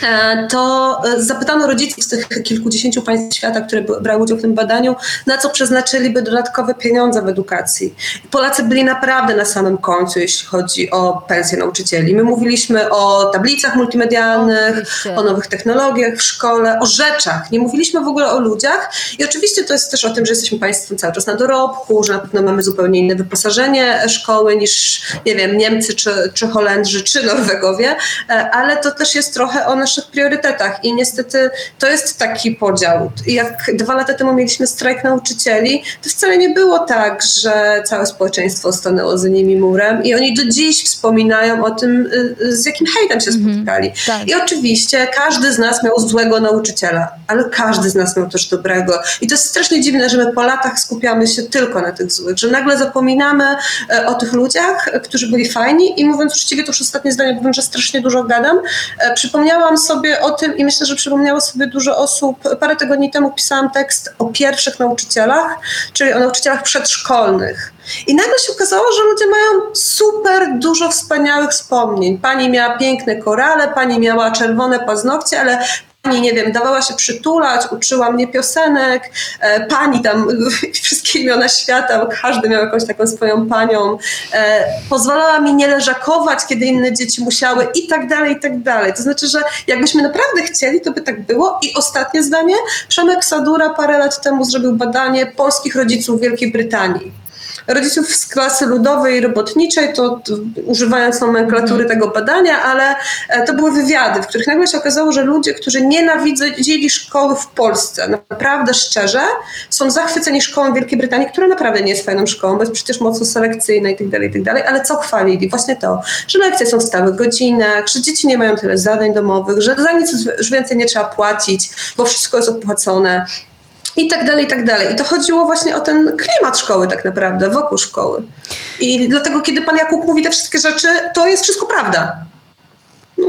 E, to e, zapytano rodziców z tych kilkudziesięciu państw świata, które brały udział w tym badaniu, na co przeznaczyliby dodatkowe pieniądze w edukacji. Polacy byli naprawdę na samym końcu, jeśli chodzi o pensje nauczycieli. My mówiliśmy o tablicach multimedialnych, oczywiście. o nowych technologiach w szkole, o rzeczach. Nie mówiliśmy w ogóle o ludziach i oczywiście to jest też o tym, że jesteśmy państwem cały czas na dorobku, że na pewno mamy zupełnie inne wyposażenie szkoły niż, nie wiem, Niemcy, czy, czy Holendrzy, czy Norwegowie, e, ale to też jest trochę o naszych priorytetach i niestety to jest taki podział. Jak dwa lata temu mieliśmy strajk nauczycieli, to wcale nie było tak, że całe społeczeństwo stanęło za nimi murem i oni do dziś wspominają o tym, y, z jakim hejtem się mhm. spotkali. tak. I oczywiście każdy z nas miał złego nauczyciela, ale każdy z nas miał też dobrego. I to jest strasznie dziwne, że my po latach skupiamy się tylko na tych złych, że nagle zapominamy e, o tych ludziach, którzy byli fajni i mówiąc uczciwie, to już ostatnie zdanie, bo wiem, że strasznie dużo gadam, e, przypomniałam Sobie o tym i myślę, że przypomniało sobie dużo osób. Parę tygodni temu pisałam tekst o pierwszych nauczycielach, czyli o nauczycielach przedszkolnych. I nagle się okazało, że ludzie mają super dużo wspaniałych wspomnień. Pani miała piękne korale, pani miała czerwone paznokcie, ale Pani, nie wiem, dawała się przytulać, uczyła mnie piosenek, e, pani tam, wszystkie imiona świata, każdy miał jakąś taką swoją panią, e, pozwalała mi nie leżakować, kiedy inne dzieci musiały i tak dalej, i tak dalej. To znaczy, że jakbyśmy naprawdę chcieli, to by tak było. I ostatnie zdanie, Przemek Sadura parę lat temu zrobił badanie polskich rodziców w Wielkiej Brytanii rodziców z klasy ludowej i robotniczej, to, używając nomenklatury tego badania, ale e, to były wywiady, w których nagle się okazało, że ludzie, którzy nienawidzili szkoły w Polsce, naprawdę szczerze, są zachwyceni szkołą Wielkiej Brytanii, która naprawdę nie jest fajną szkołą, bo jest przecież mocno selekcyjna i tak dalej, i tak dalej, ale co chwalili? Właśnie to, że lekcje są w stałych godzinach, że dzieci nie mają tyle zadań domowych, że za nic więcej nie trzeba płacić, bo wszystko jest opłacone, i tak dalej, i tak dalej. I to chodziło właśnie o ten klimat szkoły tak naprawdę, wokół szkoły. I dlatego, kiedy pan Jakub mówi te wszystkie rzeczy, to jest wszystko prawda. No,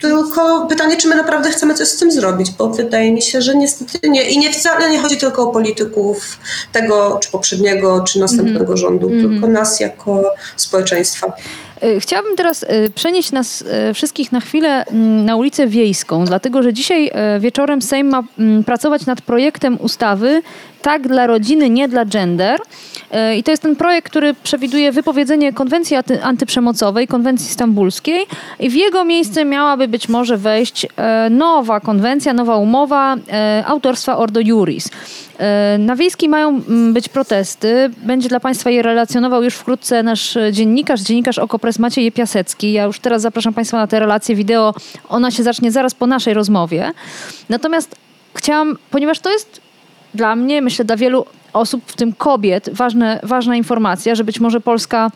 tylko pytanie, czy my naprawdę chcemy coś z tym zrobić, bo wydaje mi się, że niestety nie. I nie wcale nie chodzi tylko o polityków tego, czy poprzedniego, czy następnego mm. rządu, mm. tylko nas jako społeczeństwa. E, chciałabym teraz e, przenieść nas e, wszystkich na chwilę mm, na ulicę Wiejską, dlatego że dzisiaj wieczorem Sejm ma mm, pracować nad projektem ustawy Tak dla rodziny, nie dla gender. I to jest ten projekt, który przewiduje wypowiedzenie konwencji antyprzemocowej, konwencji stambulskiej i w jego miejsce miałaby być może wejść nowa konwencja, nowa umowa autorstwa Ordo Juris. E, na Wiejskiej mają mm, być protesty. Będzie dla Państwa je relacjonował już wkrótce nasz dziennikarz, dziennikarz Okopres Maciej Piasecki. Ja już teraz zapraszam Państwa na tę relację wideo. Ona się zacznie zaraz po naszej rozmowie. Natomiast chciałam, ponieważ to jest dla mnie, myślę, dla wielu osób, w tym kobiet, ważne, ważna informacja, że być może Polska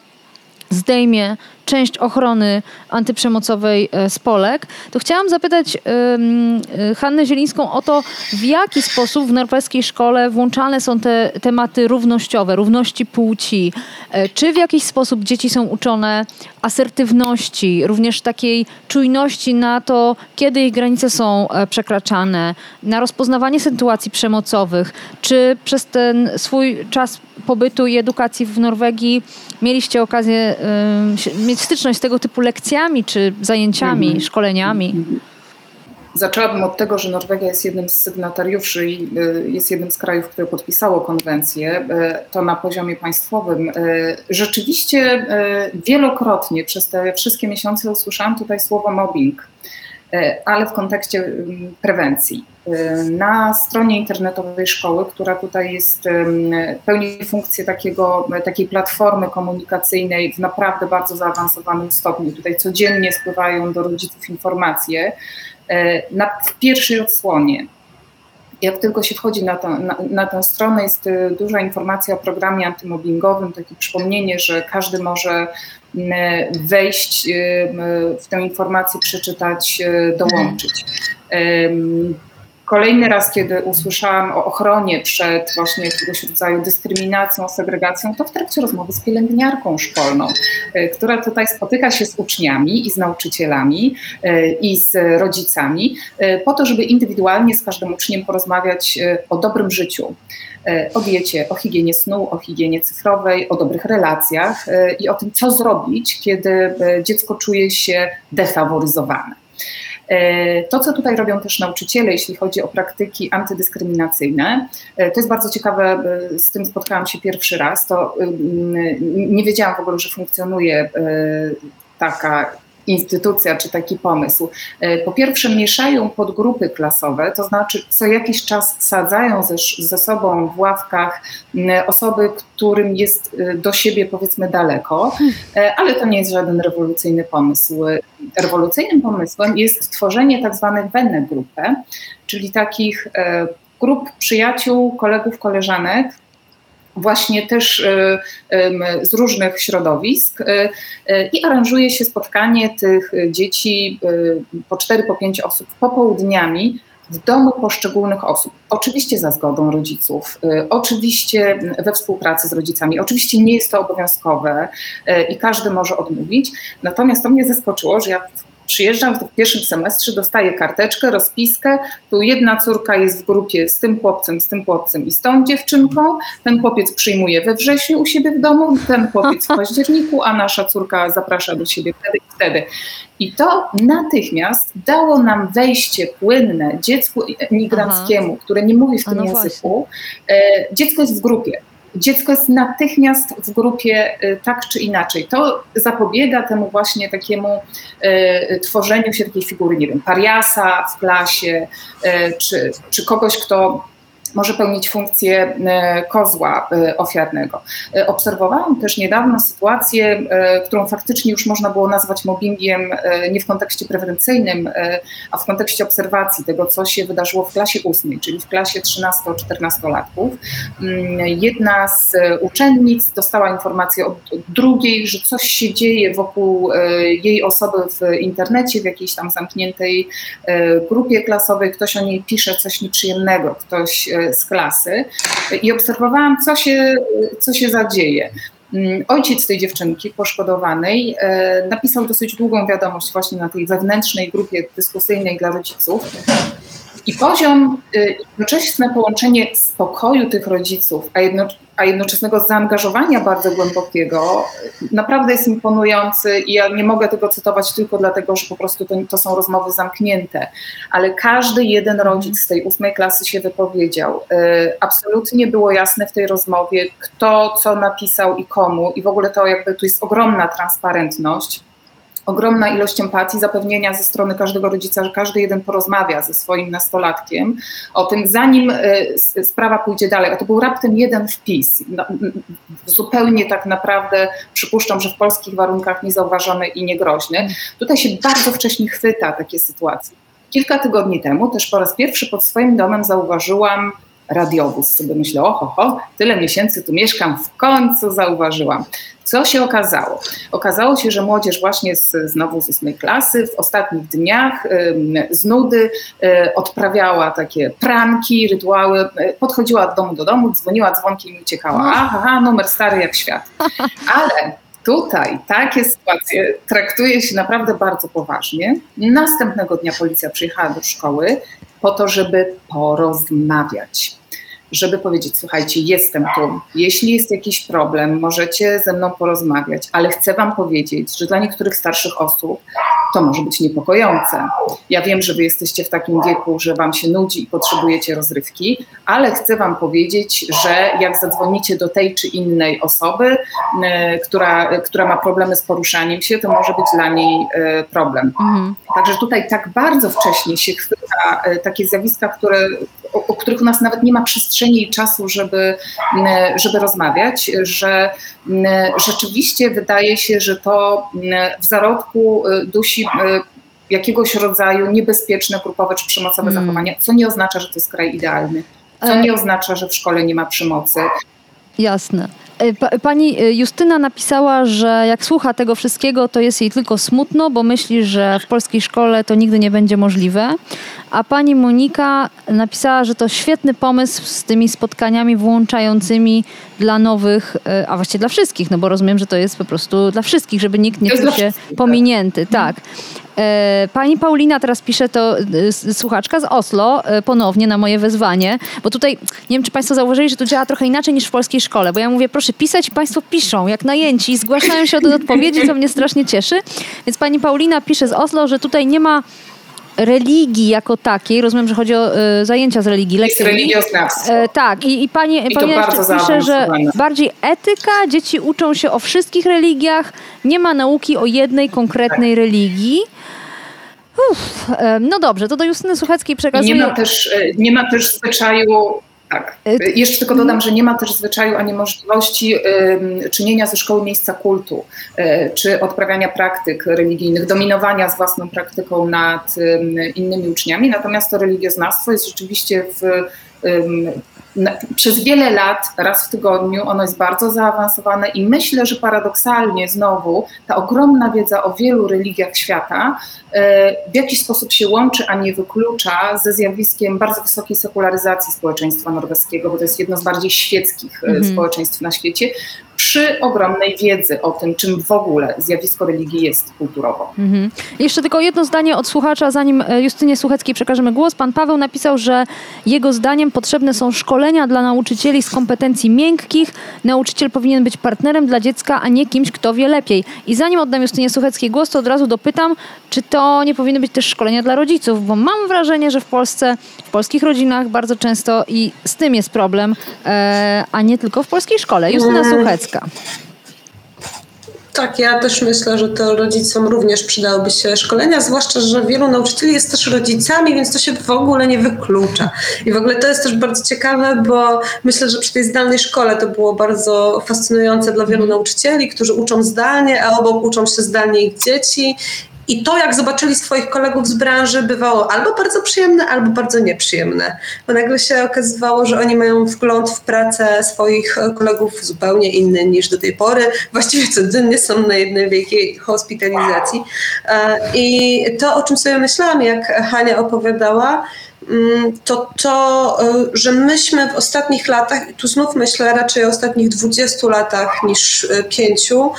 zdejmie część ochrony antyprzemocowej e, z Polek, to chciałam zapytać y, Hannę Zielińską o to, w jaki sposób w norweskiej szkole włączane są te tematy równościowe, równości płci. E, czy w jakiś sposób dzieci są uczone asertywności, również takiej czujności na to, kiedy ich granice są e, przekraczane, na rozpoznawanie sytuacji przemocowych. Czy przez ten swój czas pobytu i edukacji w Norwegii mieliście okazję mieć styczność z tego typu lekcjami czy zajęciami, mhm. szkoleniami? Zaczęłabym od tego, że Norwegia jest jednym z sygnatariuszy i jest jednym z krajów, które podpisało konwencję. To na poziomie państwowym. Rzeczywiście wielokrotnie przez te wszystkie miesiące usłyszałam tutaj słowo mobbing, ale w kontekście prewencji. Na stronie internetowej szkoły, która tutaj jest, pełni funkcję takiego, takiej platformy komunikacyjnej w naprawdę bardzo zaawansowanym stopniu. Tutaj codziennie spływają do rodziców informacje. Na, w pierwszej odsłonie jak tylko się wchodzi na, to, na, na, tę stronę, jest y, duża informacja o programie antymobbingowym, takie przypomnienie, że każdy może wejść y, w tę informację, przeczytać, y, dołączyć. Kolejny raz, kiedy usłyszałam o ochronie przed właśnie jakiegoś rodzaju dyskryminacją, segregacją, to w trakcie rozmowy z pielęgniarką szkolną, e, która tutaj spotyka się z uczniami i z nauczycielami e, i z rodzicami, e, po to, żeby indywidualnie z każdym uczniem porozmawiać o dobrym życiu, o diecie, o higienie snu, o higienie cyfrowej, o dobrych relacjach i o tym, co zrobić, kiedy dziecko czuje się defaworyzowane. E, to, co tutaj robią też nauczyciele, jeśli chodzi o praktyki antydyskryminacyjne, e, to jest bardzo ciekawe, z tym spotkałam się pierwszy raz, to nie wiedziałam w ogóle, że funkcjonuje e, taka instytucja czy taki pomysł. E, po pierwsze, mieszają podgrupy klasowe, to znaczy co jakiś czas sadzają ze, ze sobą w ławkach osoby, którym jest e, do siebie powiedzmy daleko, e, ale to nie jest żaden rewolucyjny pomysł. Rewolucyjnym pomysłem jest tworzenie tak zwanych wenne grupy, czyli takich grup przyjaciół, kolegów, koleżanek, właśnie też e, z różnych środowisk e, e, i aranżuje się spotkanie tych dzieci po 4 po 5 osób popołudniami w domu poszczególnych osób. Oczywiście za zgodą rodziców, oczywiście we współpracy z rodzicami. Oczywiście nie jest to obowiązkowe i każdy może odmówić. Natomiast to mnie zaskoczyło, że ja przyjeżdżam w pierwszym semestrze, dostaję karteczkę, rozpiskę, tu jedna córka jest w grupie z tym chłopcem, z tym chłopcem i z tą dziewczynką, ten chłopiec przyjmuje we wrześniu u siebie w domu, ten chłopiec w październiku, a nasza córka zaprasza do siebie wtedy i wtedy. I to natychmiast dało nam wejście płynne dziecku migranckiemu, Aha. które nie mówi w tym no języku. Właśnie. Dziecko jest w grupie dziecko jest natychmiast w grupie y, tak czy inaczej. To zapobiega temu właśnie takiemu y, tworzeniu się takiej figury, nie wiem, pariasa w klasie, y, czy, czy kogoś, kto może pełnić funkcję e, kozła e, ofiarnego. E, obserwowałam też niedawno sytuację, którą faktycznie już można było nazwać mobbingiem nie w kontekście prewencyjnym, a w kontekście obserwacji tego, co się wydarzyło w klasie ósmej, czyli w klasie 13-14-latków. Mm, jedna z uczennic dostała informację od drugiej, że coś się dzieje wokół jej osoby w internecie, w jakiejś tam zamkniętej grupie klasowej, ktoś o niej pisze coś nieprzyjemnego, ktoś z klasy i obserwowałam, co się, co się zadzieje. Mm, ojciec tej dziewczynki poszkodowanej e, napisał dosyć długą wiadomość właśnie na tej wewnętrznej grupie dyskusyjnej dla rodziców, i poziom, y, jednoczesne połączenie spokoju tych rodziców, a, jedno, a jednoczesnego zaangażowania bardzo głębokiego, naprawdę jest imponujący i ja nie mogę tego cytować tylko dlatego, że po prostu to, to są rozmowy zamknięte, ale każdy jeden rodzic z tej ósmej klasy się wypowiedział. Y, absolutnie było jasne w tej rozmowie, kto co napisał i komu i w ogóle to jakby tu jest ogromna transparentność ogromna ilość empatii, zapewnienia ze strony każdego rodzica, że każdy jeden porozmawia ze swoim nastolatkiem o tym, zanim e, sprawa pójdzie dalej. A to był raptem jeden wpis. No, zupełnie tak naprawdę przypuszczam, że w polskich warunkach niezauważony i niegroźny. Tutaj się bardzo wcześnie chwyta takie sytuacje. kilka tygodni temu też po raz pierwszy pod swoim domem zauważyłam radiowóz. Sobie myślę, oho, ho, tyle miesięcy tu mieszkam, w końcu zauważyłam. Co się okazało? Okazało się, że młodzież właśnie z, znowu z ósmej klasy w ostatnich dniach z nudy y, odprawiała takie pranki, rytuały, y, podchodziła od domu do domu, dzwoniła dzwonkiem i uciekała. No. Aha, aha, numer stary jak świat. Ale tutaj takie sytuacje traktuje się naprawdę bardzo poważnie. Następnego dnia policja przyjechała do szkoły po to, żeby porozmawiać żeby powiedzieć, słuchajcie, jestem tu. Jeśli jest jakiś problem, możecie ze mną porozmawiać, ale chcę Wam powiedzieć, że dla niektórych starszych osób to może być niepokojące. Ja wiem, że Wy jesteście w takim wieku, że Wam się nudzi i potrzebujecie rozrywki, ale chcę Wam powiedzieć, że jak zadzwonicie do tej czy innej osoby, y, która, która ma problemy z poruszaniem się, to może być dla niej y, problem. Mhm. Także tutaj tak bardzo wcześnie się chwyta y, takie zjawiska, które, o, o których u nas nawet nie ma przestrzeni, i czasu, żeby, żeby rozmawiać, że rzeczywiście wydaje się, że to w zarodku dusi jakiegoś rodzaju niebezpieczne, grupowe czy przemocowe hmm. zachowania, co nie oznacza, że to jest kraj idealny, co e- nie oznacza, że w szkole nie ma przemocy. Jasne. E, pani e, Justyna napisała, że jak słucha tego wszystkiego, to jest jej tylko smutno, bo myśli, że w polskiej szkole to nigdy nie będzie możliwe. A pani Monika napisała, że to świetny pomysł z tymi spotkaniami włączającymi dla nowych, e, a właściwie dla wszystkich, no bo rozumiem, że to jest po prostu dla wszystkich, żeby nikt nie czuł się tak. pominięty. Tak. E, pani Paulina teraz pisze to e, słuchaczka z Oslo ponownie na moje wezwanie, bo tutaj nie wiem, czy Państwo zauważyli, że to działa trochę inaczej niż w polskiej szkole, bo ja mówię, proszę pisać, Państwo piszą, jak najęci, zgłaszają się do odpowiedzi, co mnie strasznie cieszy. Więc Pani Paulina pisze z Oslo, że tutaj nie ma religii jako takiej, rozumiem, że chodzi o y, zajęcia z religii, lekcje. religioznawstwo. E, tak, i, i pani, I pani pisze, że bardziej etyka, dzieci uczą się o wszystkich religiach, nie ma nauki o jednej konkretnej tak. religii. Uf, e, no dobrze, to do Justyny Sucheckiej przekazuję. Nie ma też, e, nie ma też zwyczaju tak. Y, Jeszcze tylko dodam, że nie ma też zwyczaju ani możliwości y, czynienia ze szkoły miejsca kultu, y, czy odprawiania praktyk religijnych, dominowania z własną praktyką nad y, innymi uczniami. Natomiast to religioznawstwo jest rzeczywiście w przez wiele lat, raz w tygodniu, ono jest bardzo zaawansowane i myślę, że paradoksalnie znowu ta ogromna wiedza o wielu religiach świata e, w jakiś sposób się łączy, a nie wyklucza ze zjawiskiem bardzo wysokiej sekularyzacji społeczeństwa norweskiego, bo to jest jedno z bardziej świeckich mm -hmm. społeczeństw na świecie, przy ogromnej wiedzy o tym, czym w ogóle zjawisko religii jest kulturowo. Mhm. Jeszcze tylko jedno zdanie od słuchacza, zanim e, Justynie Sucheckiej przekażemy głos. Pan Paweł napisał, że jego zdaniem potrzebne są szkolenia dla nauczycieli z kompetencji miękkich. Nauczyciel powinien być partnerem dla dziecka, a nie kimś, kto wie lepiej. I zanim oddam Justynie Sucheckiej głos, to od razu dopytam, czy to nie powinny być też szkolenia dla rodziców, bo mam wrażenie, że w Polsce, w polskich rodzinach bardzo często i z tym jest problem, e, a nie tylko w polskiej szkole. Justyna mm. Suchecka. Tak, ja też myślę, że to rodzicom również przydałyby się szkolenia, zwłaszcza, że wielu nauczycieli jest też rodzicami, więc to się w ogóle nie wyklucza. I w ogóle to jest też bardzo ciekawe, bo myślę, że przy tej zdalnej szkole to było bardzo fascynujące dla wielu nauczycieli, którzy uczą zdalnie, a obok uczą się zdalnie ich dzieci i to, jak zobaczyli swoich kolegów z branży, bywało albo bardzo przyjemne, albo bardzo nieprzyjemne. Bo nagle się okazywało, że oni mają wgląd w pracę swoich kolegów zupełnie inny niż do tej pory. Właściwie codziennie są na jednej wielkiej hospitalizacji. E, I to, o czym sobie myślałam, jak Hania opowiadała, to to, y, że myśmy w ostatnich latach, tu znów myślę raczej o ostatnich 20 latach niż y, pięciu,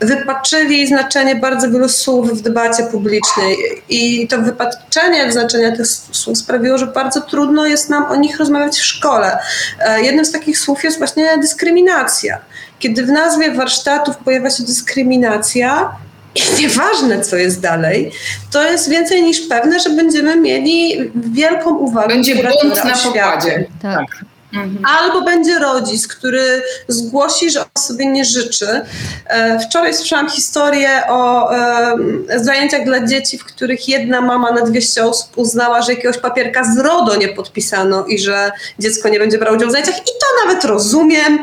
wypaczyli znaczenie bardzo wielu słów w debacie publicznej. I to wypaczenie znaczenia tych słów sprawiło, że bardzo trudno jest nam o nich rozmawiać w szkole. E, jednym z takich słów jest właśnie dyskryminacja. Kiedy w nazwie warsztatów pojawia się dyskryminacja, i nieważne, co jest dalej, to jest więcej niż pewne, że będziemy mieli wielką uwagę. Będzie bunt na pokładzie. Tak. tak. Mhm. Albo będzie rodzic, który zgłosi, że on sobie nie życzy. E, wczoraj słyszałam historię o e, zajęciach dla dzieci, w których jedna mama na 200 osób uznała, że jakiegoś papierka z RODO nie podpisano i że dziecko nie będzie brało udziału w zajęciach. I to nawet rozumiem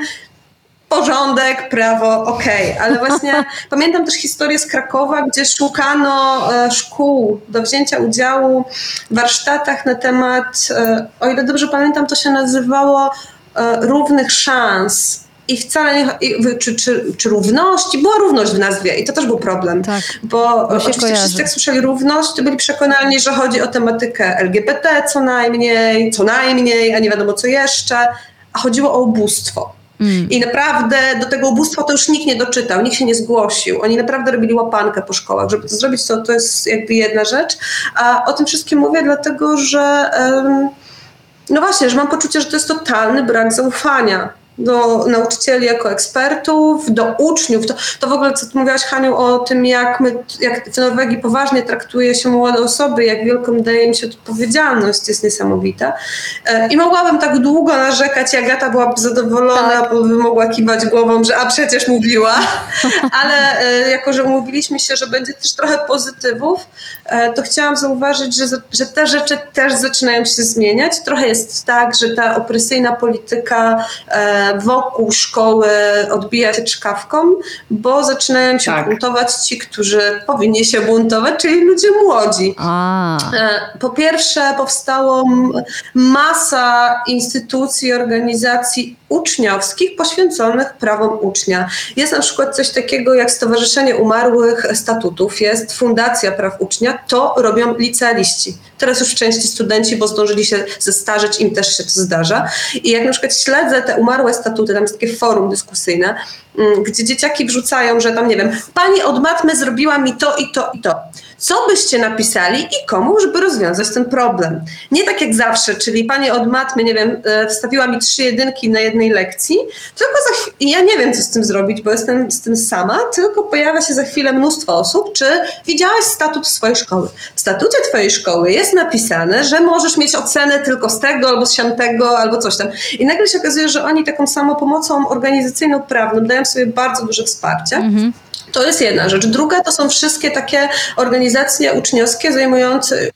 porządek, prawo, okej, okay. ale właśnie pamiętam też historię z Krakowa, gdzie szukano e, szkół do wzięcia udziału w warsztatach na temat, e, o ile dobrze pamiętam, to się nazywało e, równych szans. I wcale nie, czy, czy, czy równości, była równość w nazwie i to też był problem, tak, bo oczywiście kojarzy. wszyscy jak słyszeli równość, to byli przekonani, że chodzi o tematykę LGBT co najmniej, co najmniej, a nie wiadomo co jeszcze, a chodziło o ubóstwo. Mm. I naprawdę do tego ubóstwa to już nikt nie doczytał, nikt się nie zgłosił. Oni naprawdę robili łapankę po szkołach. Żeby to zrobić, to, to jest jakby jedna rzecz. A o tym wszystkim mówię dlatego, że um, no właśnie, że mam poczucie, że to jest totalny brak zaufania do nauczycieli jako ekspertów, do uczniów. To, to w ogóle, co ty mówiłaś, Haniu, o tym, jak, my, jak w Norwegii poważnie traktuje się młode osoby, jak wielką daje im się odpowiedzialność, jest niesamowita. E, I mogłabym tak długo narzekać, jak Agata byłaby zadowolona, tak. bo by mogła kiwać głową, że a przecież mówiła, ale e, jako, że umówiliśmy się, że będzie też trochę pozytywów, e, to chciałam zauważyć, że, że te rzeczy też zaczynają się zmieniać. Trochę jest tak, że ta opresyjna polityka wokół szkoły odbija się czkawką, bo zaczynają się tak. buntować ci, którzy powinni się buntować, czyli ludzie młodzi. A. E, po pierwsze, powstało masa instytucji, organizacji uczniowskich poświęconych prawom ucznia. Jest na przykład coś takiego jak Stowarzyszenie Umarłych Statutów, jest Fundacja Praw Ucznia, to robią licealiści. Teraz już w części studenci, bo zdążyli się zestarzeć, im też się to zdarza. I jak na przykład śledzę te umarłe statuty, tam jest takie forum dyskusyjne, mm, gdzie dzieciaki wrzucają, że tam, nie wiem, pani od matmy zrobiła mi to i to i to co byście napisali i komu, żeby rozwiązać ten problem. Nie tak jak zawsze, czyli pani od matmy, nie wiem, e, wstawiła mi trzy jedynki na jednej lekcji, tylko za ja nie wiem, co z tym zrobić, bo jestem z tym sama, tylko pojawia się za chwilę mnóstwo osób, czy widziałaś statut swojej szkoły. W statucie twojej szkoły jest napisane, że możesz mieć ocenę tylko z tego, albo z siamtego, albo coś tam. I nagle się okazuje, że oni taką samą pomocą organizacyjną, prawną dają sobie bardzo duże wsparcie. Mhm. To jest jedna rzecz. Druga to są wszystkie takie organizacje uczniowskie zajmujące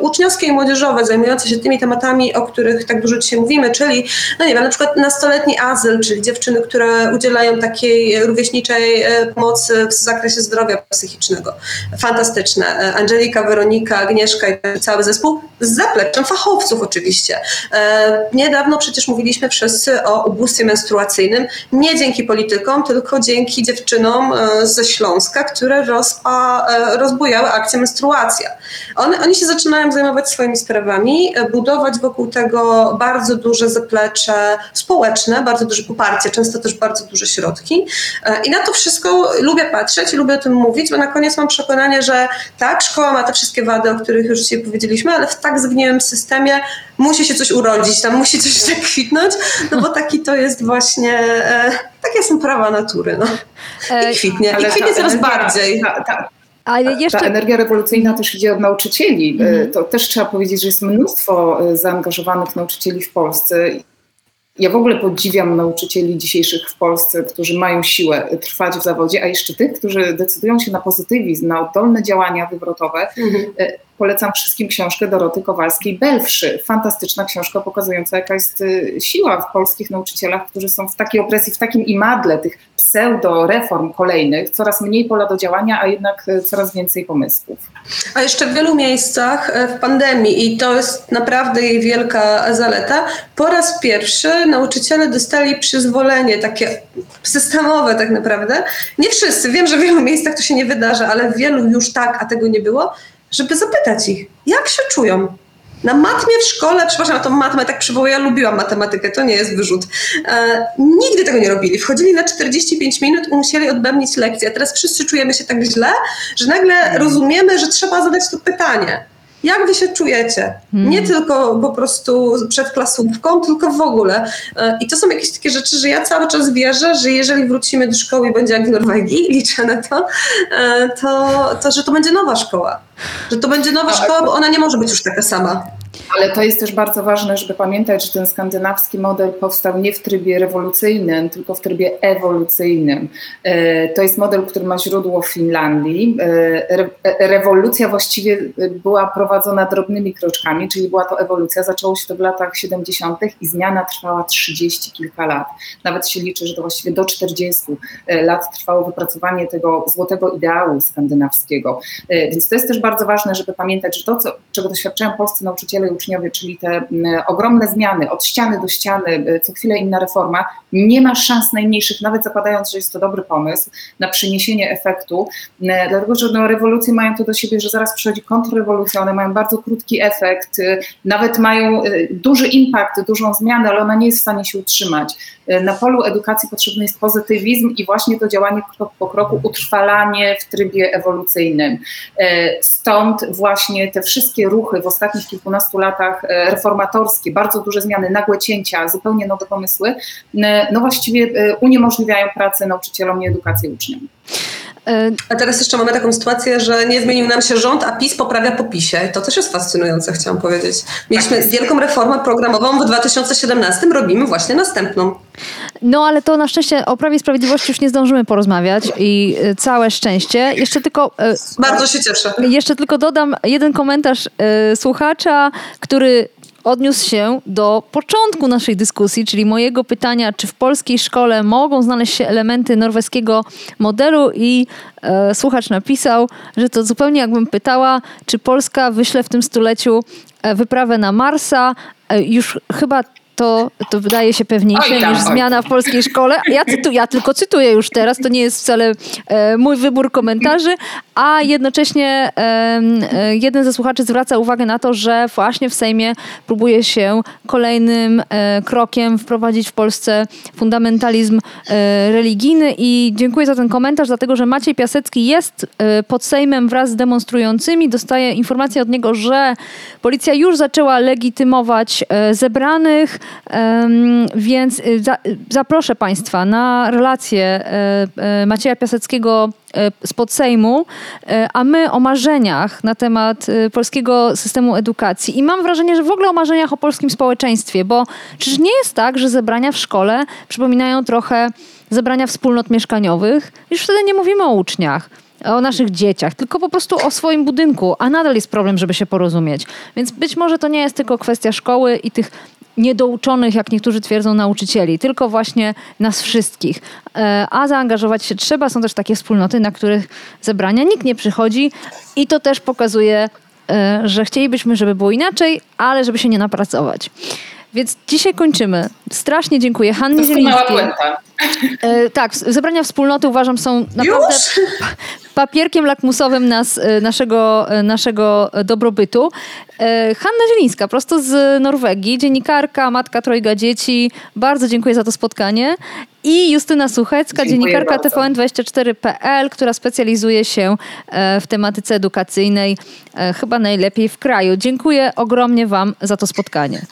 uczniowskie i młodzieżowe zajmujące się tymi tematami, o których tak dużo dzisiaj mówimy, czyli, no nie wiem, na przykład nastoletni azyl, czyli dziewczyny, które udzielają takiej rówieśniczej e, pomocy w zakresie zdrowia psychicznego. Fantastyczne. E, Angelika, Weronika, Agnieszka i cały zespół z zapleczem fachowców oczywiście. E, niedawno przecież mówiliśmy wszyscy o ubóstwie menstruacyjnym, nie dzięki politykom, tylko dzięki dziewczynom ze Śląska, które rozpa, rozbujały akcję menstruacja. One, oni się zaczynają zajmować swoimi sprawami, e, budować wokół tego bardzo duże zaplecze społeczne, bardzo duże poparcie, często też bardzo duże środki. E, I na to wszystko lubię patrzeć i lubię o tym mówić, bo na koniec mam przekonanie, że tak, szkoła ma te wszystkie wady, o których już dzisiaj powiedzieliśmy, ale w tak zgniłym systemie musi się coś urodzić, tam musi coś zakwitnąć, no bo taki to jest właśnie, e, takie są prawa natury. No. I kwitnie, i kwitnie coraz bardziej. Ta, ta ale jeszcze... Ta energia rewolucyjna też idzie od nauczycieli. Mhm. To też trzeba powiedzieć, że jest mnóstwo e, zaangażowanych nauczycieli w Polsce. Ja w ogóle podziwiam nauczycieli dzisiejszych w Polsce, którzy mają siłę trwać w zawodzie, a jeszcze tych, którzy decydują się na pozytywizm, na oddolne działania wywrotowe. Mhm. Polecam wszystkim książkę Doroty Kowalskiej-Belwszy. Fantastyczna książka pokazująca, jaka jest y, siła w polskich nauczycielach, którzy są w takiej opresji, w takim imadle tych pseudo-reform kolejnych, coraz mniej pola do działania, a jednak y, coraz więcej pomysłów. A jeszcze w wielu miejscach e, w pandemii, i to jest naprawdę jej wielka zaleta, po raz pierwszy nauczyciele dostali przyzwolenie, takie systemowe tak naprawdę. Nie wszyscy, wiem, że w wielu miejscach to się nie wydarza, ale w wielu już tak, a tego nie było, żeby zapytać ich, jak się czują. Na matmie w szkole, przepraszam, na tą matmę tak przywołuję, ja lubiłam matematykę, to nie jest wyrzut. E, nigdy tego nie robili. Wchodzili na 45 minut i musieli odbębnić lekcję. Teraz wszyscy czujemy się tak źle, że nagle rozumiemy, że trzeba zadać to pytanie jak wy się czujecie. Hmm. Nie tylko po prostu przed klasówką, tylko w ogóle. E, I to są jakieś takie rzeczy, że ja cały czas wierzę, że jeżeli wrócimy do szkoły i będzie jak w Norwegii, liczę na to, e, to, to że to będzie nowa szkoła. Że to będzie nowa szkoła, bo ona nie może być już taka sama. Ale to jest też bardzo ważne, żeby pamiętać, że ten skandynawski model powstał nie w trybie rewolucyjnym, tylko w trybie ewolucyjnym. E, to jest model, który ma źródło w Finlandii. E, rewolucja właściwie była prowadzona drobnymi kroczkami, czyli była to ewolucja. Zaczęło się to w latach 70. i zmiana trwała 30 kilka lat. Nawet się liczy, że to właściwie do 40 lat trwało wypracowanie tego złotego ideału skandynawskiego. Więc to jest też bardzo ważne, żeby pamiętać, że to, co, czego doświadczają polscy nauczyciele i uczniowie, czyli te mm, ogromne zmiany od ściany do ściany, y, co chwilę inna reforma, nie ma szans najmniejszych, nawet zakładając, że jest to dobry pomysł, na przyniesienie efektu, y, dlatego że no, rewolucje mają to do siebie, że zaraz przychodzi kontrrewolucja, one mają bardzo krótki efekt, y, nawet mają duży impact, dużą zmianę, ale ona nie jest w stanie się utrzymać. Na polu edukacji potrzebny jest pozytywizm i właśnie to działanie krok po kroku, utrwalanie w trybie ewolucyjnym. Stąd właśnie te wszystkie ruchy w ostatnich kilkunastu latach e, reformatorskie, bardzo duże zmiany, nagłe cięcia, zupełnie nowe pomysły, no właściwie e, uniemożliwiają pracę nauczycielom i edukację uczniom. E, a teraz jeszcze mamy taką sytuację, że nie zmienił nam się rząd, a PiS poprawia po PiSie. To też jest fascynujące, chciałam powiedzieć. Mieliśmy tak wielką reformę programową w 2017, robimy właśnie następną. No ale to na szczęście o Prawie Sprawiedliwości już nie zdążymy porozmawiać i całe szczęście. Jeszcze tylko... Bardzo się cieszę. Jeszcze tylko dodam jeden komentarz słuchacza, który odniósł się do początku naszej dyskusji, czyli mojego pytania, czy w polskiej szkole mogą znaleźć się elementy norweskiego modelu i e, słuchacz napisał, że to zupełnie jakbym pytała, czy Polska wyśle w tym stuleciu e, wyprawę na Marsa. E, już chyba to, to wydaje się pewniejsze niż zmiana w polskiej szkole. Ja, cytu, ja tylko cytuję już teraz, to nie jest wcale e, mój wybór komentarzy, a jednocześnie e, jeden ze słuchaczy zwraca uwagę na to, że właśnie w Sejmie próbuje się kolejnym e, krokiem wprowadzić w Polsce fundamentalizm e, religijny i dziękuję za ten komentarz, dlatego że Maciej Piasecki jest e, pod Sejmem wraz z demonstrującymi. Dostaje informację od niego, że policja już zaczęła legitymować e, zebranych, więc y, zaproszę Państwa na relację e, e, Macieja Piaseckiego e, spod Sejmu, a my o marzeniach na temat polskiego systemu edukacji. I mam wrażenie, że w ogóle o marzeniach o polskim społeczeństwie, bo czyż nie jest tak, że zebrania w szkole przypominają trochę zebrania wspólnot mieszkaniowych? Już wtedy nie mówimy o uczniach o naszych dzieciach, tylko po prostu o swoim budynku, a nadal jest problem, żeby się porozumieć. Więc być może to nie jest tylko kwestia szkoły i tych niedouczonych, jak niektórzy twierdzą, nauczycieli, tylko właśnie nas wszystkich. E, a zaangażować się trzeba. Są też takie wspólnoty, na których zebrania nikt nie przychodzi i to też pokazuje, e, że chcielibyśmy, żeby było inaczej, ale żeby się nie napracować. Więc dzisiaj kończymy. Strasznie dziękuję. Hanny Zielińskiej. E, tak, zebrania wspólnoty uważam są naprawdę Już? papierkiem lakmusowym nas, e, naszego, e, naszego dobrobytu. E, Hanna Zielińska, prosto z Norwegii, dziennikarka, matka trojga dzieci. Bardzo dziękuję za to spotkanie. I Justyna Suchecka, dziękuję dziennikarka TVN24.pl, która specjalizuje się w tematyce edukacyjnej chyba najlepiej w kraju. Dziękuję ogromnie Wam za to spotkanie.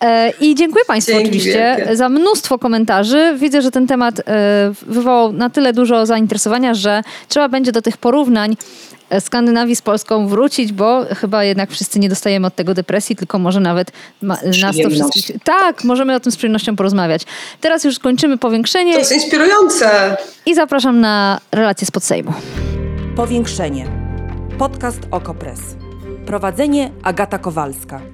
E, I dziękuję Państwu Dzięki oczywiście wielkie. za mnóstwo komentarzy. Widzę, że ten temat e, wywołał na tyle dużo zainteresowania, że trzeba będzie do tych porównań e, Skandynawii z Polską wrócić, bo chyba jednak wszyscy nie dostajemy od tego depresji, tylko może nawet ma, nas to wszystkich... Tak, możemy o tym z przyjemnością porozmawiać. Teraz już kończymy powiększenie. To jest inspirujące. I zapraszam na relację z Podsejmu. Powiększenie. Podcast Okopres. Prowadzenie Agata Kowalska.